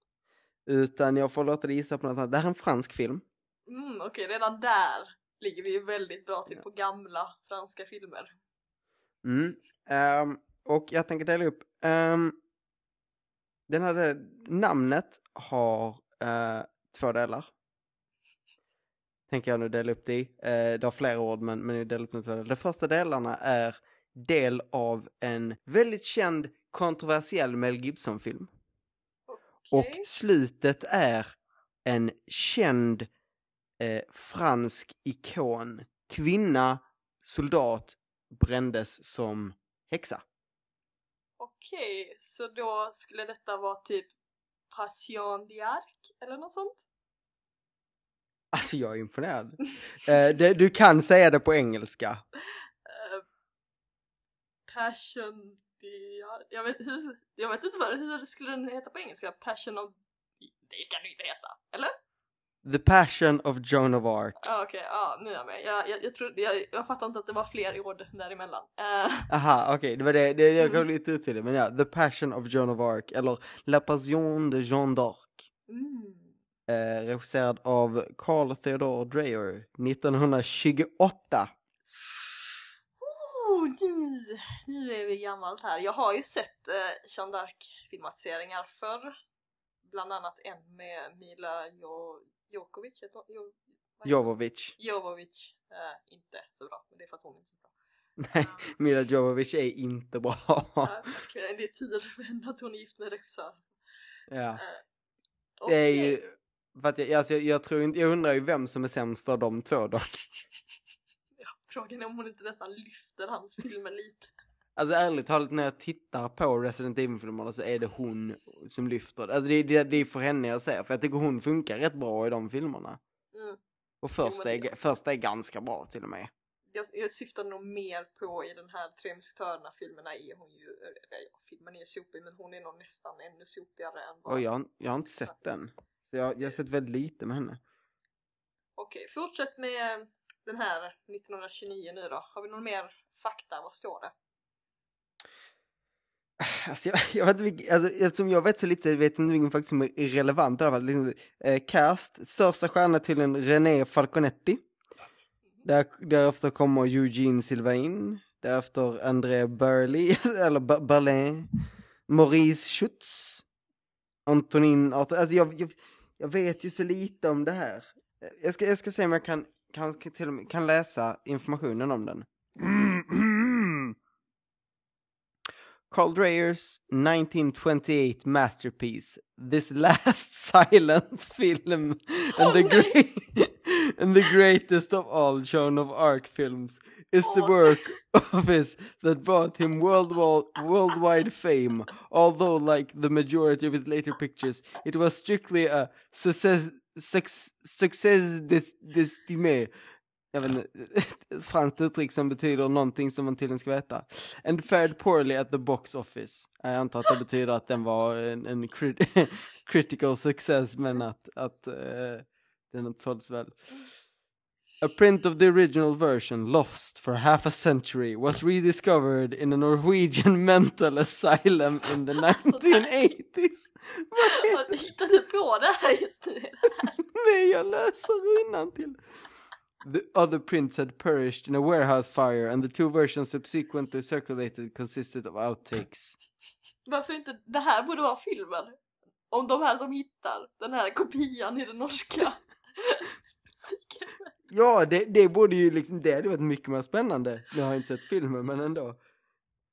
B: *laughs* Utan jag får låta dig gissa på något annat. Det här är en fransk film.
C: Mm, Okej, redan där ligger vi ju väldigt bra till på gamla franska filmer.
B: Mm. Ehm, och jag tänker dela upp. Um, den hade, namnet har uh, två delar. Tänker jag nu dela upp det i. Uh, det har flera ord men, men jag delar upp det i. De första delarna är del av en väldigt känd kontroversiell Mel Gibson-film. Och
C: Okej.
B: slutet är en känd eh, fransk ikon. Kvinna, soldat, brändes som häxa.
C: Okej, så då skulle detta vara typ Passion d'Arc eller något sånt?
B: Alltså jag är imponerad. eh, det, du kan säga det på engelska.
C: Eh, passion d'Arc? Jag vet, jag vet inte vad hur skulle den heta på engelska? Passion of... Det kan det inte heta, eller?
B: The Passion of Joan of Arc.
C: Ja okej, ja nu är jag med. Jag, jag, jag, trodde, jag, jag fattar inte att det var fler ord däremellan. Uh,
B: Aha, okej, det var det, det jag kom
C: Mm.
B: lite ut till det, men ja, The Passion of Joan of Arc, eller La Passion de Jeanne d'Arc.
C: mm.
B: Eh, regisserad av Carl Theodor Dreyer 1928.
C: Oh, nu, nu är vi gammalt här. Jag har ju sett eh, Jeanne d'Arc-filmatiseringar förr. Bland annat en med Mila jo, Jokovic. Jo, hon?
B: Jovovic.
C: Jovovic. Eh, inte så bra, men det är för att hon inte är så bra.
B: Nej, Mila Jovovic är inte bra.
C: Ja. *laughs* Det är för henne att hon är gift med regissör.
B: ja.
C: Eh,
B: Det är ju, för att jag, alltså, jag, jag tror inte, jag undrar ju vem som är sämst av de två dock. *laughs*
C: Ja, frågan är om hon inte nästan lyfter hans filmer lite.
B: Alltså ärligt talat när jag tittar på Resident Evil-filmerna så är det hon som lyfter. Alltså det, det, det är för henne jag ser, för jag tycker hon funkar rätt bra i de filmerna.
C: Mm.
B: Och första är, första är ganska bra till och med.
C: Jag, jag syftar nog mer på i den här Tre musketörerna-filmerna är hon ju, eller ja, filmen är sopig men hon är nog nästan ännu sopigare än vad...
B: Och jag, jag har inte sett den. Så jag, jag har sett väldigt lite med henne.
C: Okej, fortsätt med den här 1929 nu då. Har vi någon mer fakta? Vad står det?
B: Alltså jag, jag vet vilken, alltså eftersom jag vet så lite så jag vet inte vilken faktiskt som är relevant i alla fall. Liksom, eh, cast, största stjärna till en René Falconetti. Där, därefter kommer Eugene Sylvain. Därefter André Burley, *laughs* eller Ber- Berlin. Maurice Schutz. Antonin, alltså jag, jag, jag vet ju så lite om det här. Jag ska, jag ska se om jag kan, kan, till och med, kan läsa informationen om den. *clears throat* Carl Dreyers 1928 masterpiece, This Last *laughs* Silent Film, and, the great, and the greatest of all Joan of Arc films, is the work of his that brought him worldwide, worldwide fame. Although, like the majority of his later pictures, it was strictly a success, success, success des, d'estime. Jag vet inte, *laughs* ett franskt uttryck som betyder någonting som man tydligen ska veta. And fared poorly at the box office. Jag antar att det betyder att den var en, en crit *laughs* critical success men att, att uh, den inte såldes väl. A print of the original version, lost for half a century, was rediscovered in a Norwegian *laughs* mental asylum in the *laughs* 1980s. Vad
C: Vad hittar du på det här just nu? *laughs*
B: Nej, jag läser till. The other prints had perished in a warehouse fire and the two versions subsequently circulated consisted of outtakes.
C: Varför inte? Det här borde vara filmen. Om de här som hittar den här kopian i den norska. *laughs*
B: Ja, det, det borde ju liksom, det hade varit mycket mer spännande. Nu har jag inte sett filmen, men ändå.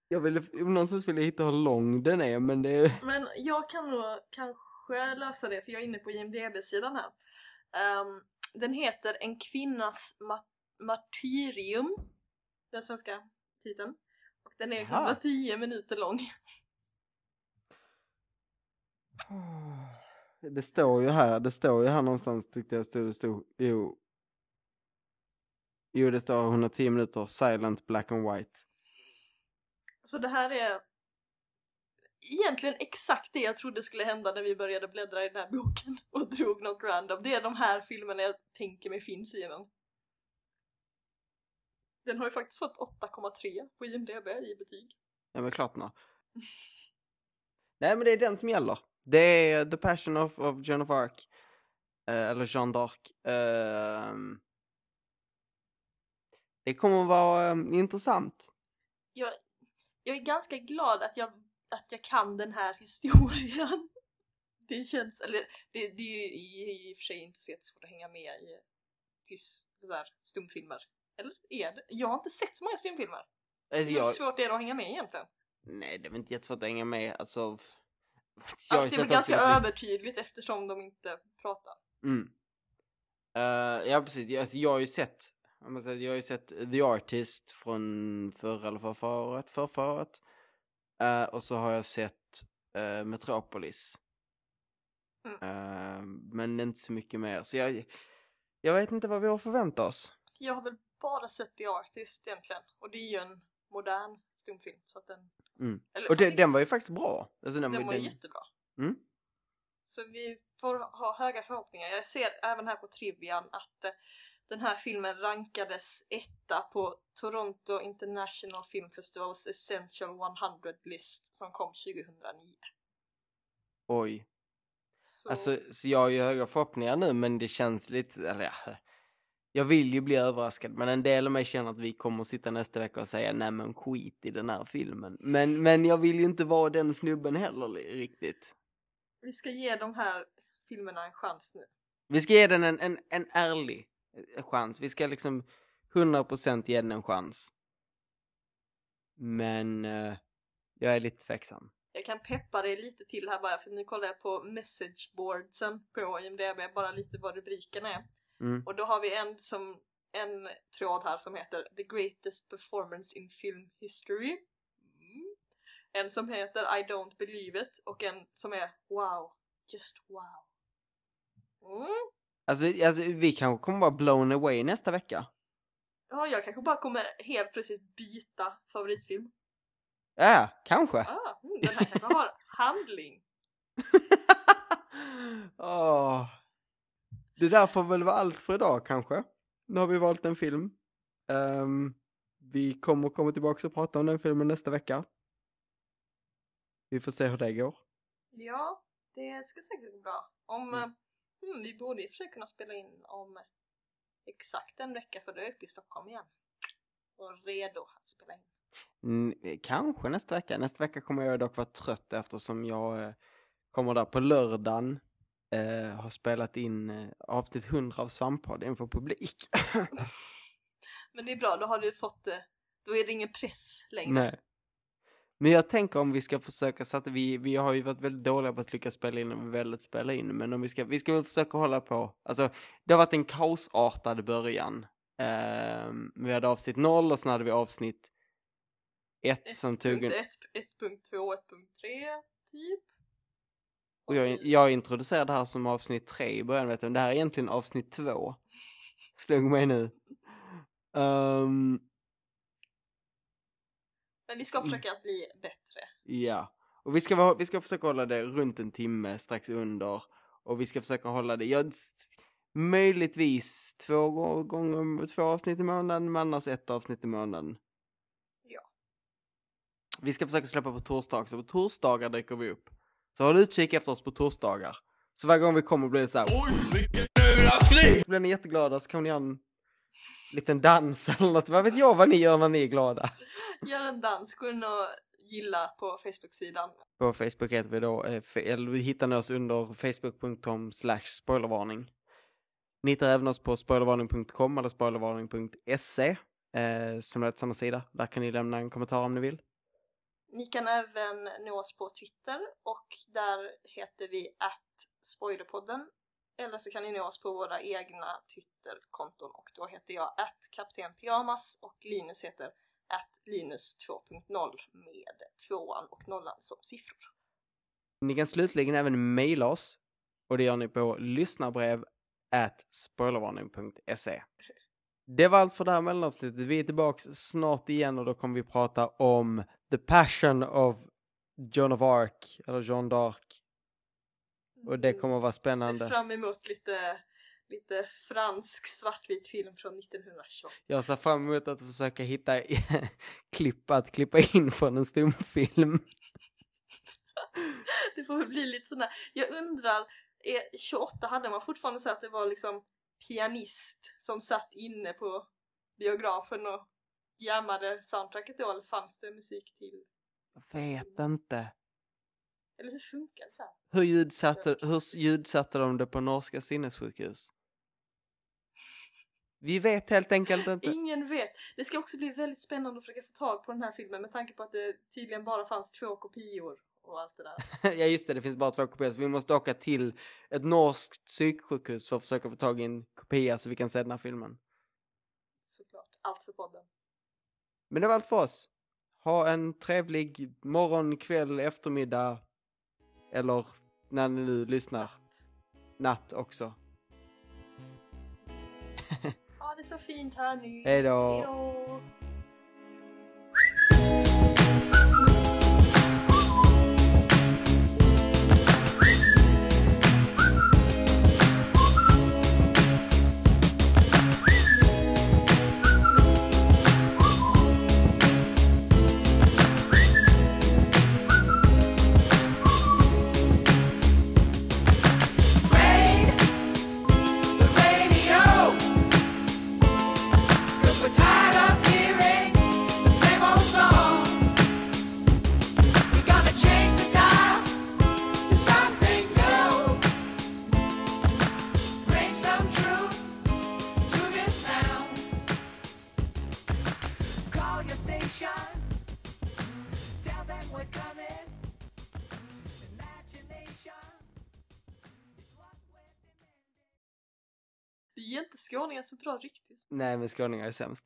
B: Jag ville, någonstans vill jag hitta hur lång den är, men det...
C: Men jag kan nog kanske lösa det för jag är inne på IMDB-sidan här. Ehm, den heter En kvinnas ma- martyrium. Den svenska titeln. Och den är
B: Jaha.
C: 110 minuter lång.
B: Det står ju här, det står ju här någonstans tyckte jag stod, det stod, jo. Jo, det står 110 minuter, silent, black and white.
C: Så det här är egentligen exakt det jag trodde skulle hända när vi började bläddra i den här boken *laughs* och drog något random. Det är de här filmerna jag tänker mig finns i den. Den har ju faktiskt fått 8,3 på IMDB i betyg.
B: Ja men klart nå. Nej men det är den som gäller. Det är The Passion of, of Joan of Arc. Eh, eller Jeanne d'Arc. Ehm. det kommer att vara eh, intressant.
C: Jag, jag är ganska glad att jag, att jag kan den här historien. *laughs* Det känns, eller det, det är ju i, i och för sig inte så jättesvårt att hänga med i tyst, där, stumfilmer. Eller är det? Jag har inte sett så många stumfilmer.
B: Alltså,
C: Hur
B: jag,
C: svårt är det att hänga med egentligen?
B: nej, det är väl inte jättesvårt att hänga med. Alltså, jag
C: Allt är väl ganska övertydligt eftersom de inte pratar.
B: Mm. Eh, ja, precis. Jag- Alltså, jag har ju sett, jag har ju sett The Artist från förra eller förra året, förra, förra året. Eh, och så har jag sett eh, Metropolis.
C: Mm.
B: Men inte så mycket mer. Så jag, jag vet inte vad vi har förväntat oss.
C: Jag har väl bara sett The Artist egentligen. Och det är ju en modern stumfilm. Så att den...
B: Mm.
C: Eller,
B: Och det, den var ju faktiskt bra. Alltså,
C: den,
B: den,
C: var
B: den,
C: jättebra.
B: Mm.
C: Så vi får ha höga förhoppningar. Jag ser även här på Trivian att eh, den här filmen rankades etta på Toronto International Film Festivals Essential 100 List som kom 2009.
B: Oj.
C: Så...
B: Alltså, så jag har ju höga förhoppningar nu, men det känns lite, eller ja. Jag vill ju bli överraskad, men en del av mig känner att vi kommer att sitta nästa vecka och säga nej men skit i den här filmen. Men, men jag vill ju inte vara den snubben heller riktigt.
C: Vi ska ge de här filmerna en chans nu.
B: Vi ska ge den en, en, en ärlig eh, chans. Vi ska liksom 100% ge den en chans. Men eh, jag är lite tveksam.
C: Jag kan peppa dig lite till här bara för nu kollar jag på messageboardsen på IMDB, bara lite vad rubriken är.
B: Mm.
C: Och då har vi en som en tråd här som heter The Greatest Performance in Film History. Mm. En som heter I Don't Believe It och en som är Wow, just wow. Mm.
B: Alltså, alltså vi kanske kommer vara blown away nästa vecka.
C: Ja, jag kanske bara kommer helt plötsligt byta favoritfilm.
B: Ja, kanske.
C: Ah, den här kanske har handling. *laughs*
B: Åh. Det där får väl vara allt för idag kanske. Nu har vi valt en film. Ehm, vi kommer komma tillbaka och prata om den filmen nästa vecka. Vi får se hur det går.
C: Ja, det ska säkert gå bra. Om, mm. vi borde i och för sig kunna spela in om exakt en vecka för då är jag uppe i Stockholm igen. Och redo att spela in.
B: Mm, kanske nästa vecka. Nästa vecka kommer jag dock vara trött eftersom jag eh, kommer där på lördagen. Eh, har spelat in eh, avsnitt 100 av Svamppodd inför publik. *laughs*
C: Men det är bra, då har du fått det. Då är det ingen press längre.
B: Nej. Men jag tänker om vi ska försöka så att vi, vi har ju varit väldigt dåliga på att lyckas spela in och väldigt spela in. Men om vi ska, vi ska väl försöka hålla på. Alltså, det har varit en kaosartad början. Eh, vi hade avsnitt 0 och sen hade vi avsnitt 1 som tog en...
C: 1.1, 1.2, 1.3 typ.
B: Och jag, jag introducerade det här som avsnitt 3 i början, vet du. men Det här är egentligen avsnitt 2. Slog mig nu. Ehm,
C: Men vi ska försöka att bli bättre.
B: Ja, och vi ska, vi ska försöka hålla det runt en timme, strax under. Och vi ska försöka hålla det, ja, s- möjligtvis två gå- gånger, två avsnitt i månaden, men annars ett avsnitt i månaden.
C: Ja.
B: Vi ska försöka släppa på torsdag också, på torsdagar dyker vi upp. Så håll utkik efter oss på torsdagar. Så varje gång vi kommer blir det så här.
F: Oj, vilken överraskning!
B: Blir ni jätteglada så kan ni göra en liten dans eller något. Vad vet jag vad ni gör när ni är glada. *laughs*
C: Gör en dans, gå in och gilla på Facebook-sidan.
B: På Facebook heter vi då, eh, eller vi hittar ni oss under facebook.com slash spoilervarning. Ni hittar även oss på spoilervarning.com eller spoilervarning.se eh, som är samma sida. Där kan ni lämna en kommentar om ni vill.
C: Ni kan även nå oss på Twitter och där heter vi att spoilerpodden. Eller så kan ni nå oss på våra egna Twitterkonton och då heter jag att kapten pyjamas och Linus heter att linus 2.0 med tvåan och nollan som siffror.
B: Ni kan slutligen även mejla oss och det gör ni på lyssnarbrev at spoilervarning.se. Det var allt för det här mellanavsnittet. Vi är tillbaks snart igen och då kommer vi prata om The Passion of Joan of Arc, eller Jean d'Arc. Och det kommer att vara
C: Ser
B: spännande.
C: fram emot lite, lite fransk svartvit film från 1928.
B: Jag ser fram emot att försöka hitta *laughs* klipp att klippa in från en stumfilm. *laughs*
C: Det får väl bli lite sådär. Jag undrar, är 28 hade man fortfarande så att det var liksom pianist som satt inne på biografen och jammade soundtracket då eller fanns det musik till
B: Jag vet inte.
C: Eller hur funkar det?
B: Hur ljudsatte, hur ljudsatte de det på norska sinnessjukhus? Vi vet helt enkelt inte.
C: Ingen vet. Det ska också bli väldigt spännande att försöka få tag på den här filmen med tanke på att det tydligen bara fanns två kopior och allt det där. *laughs*
B: ja just det, det finns bara två kopior så vi måste åka till ett norskt psyksjukhus för att försöka få tag i en kopia så vi kan se den här filmen.
C: Såklart. Allt för podden.
B: Men det var allt för oss. Ha en trevlig morgon, kväll, eftermiddag eller när ni nu lyssnar. Natt också.
C: Ha det så fint här nu.
B: Hej då.
C: Skåningar är inte så bra riktigt.
B: Nej men skåningar är sämst.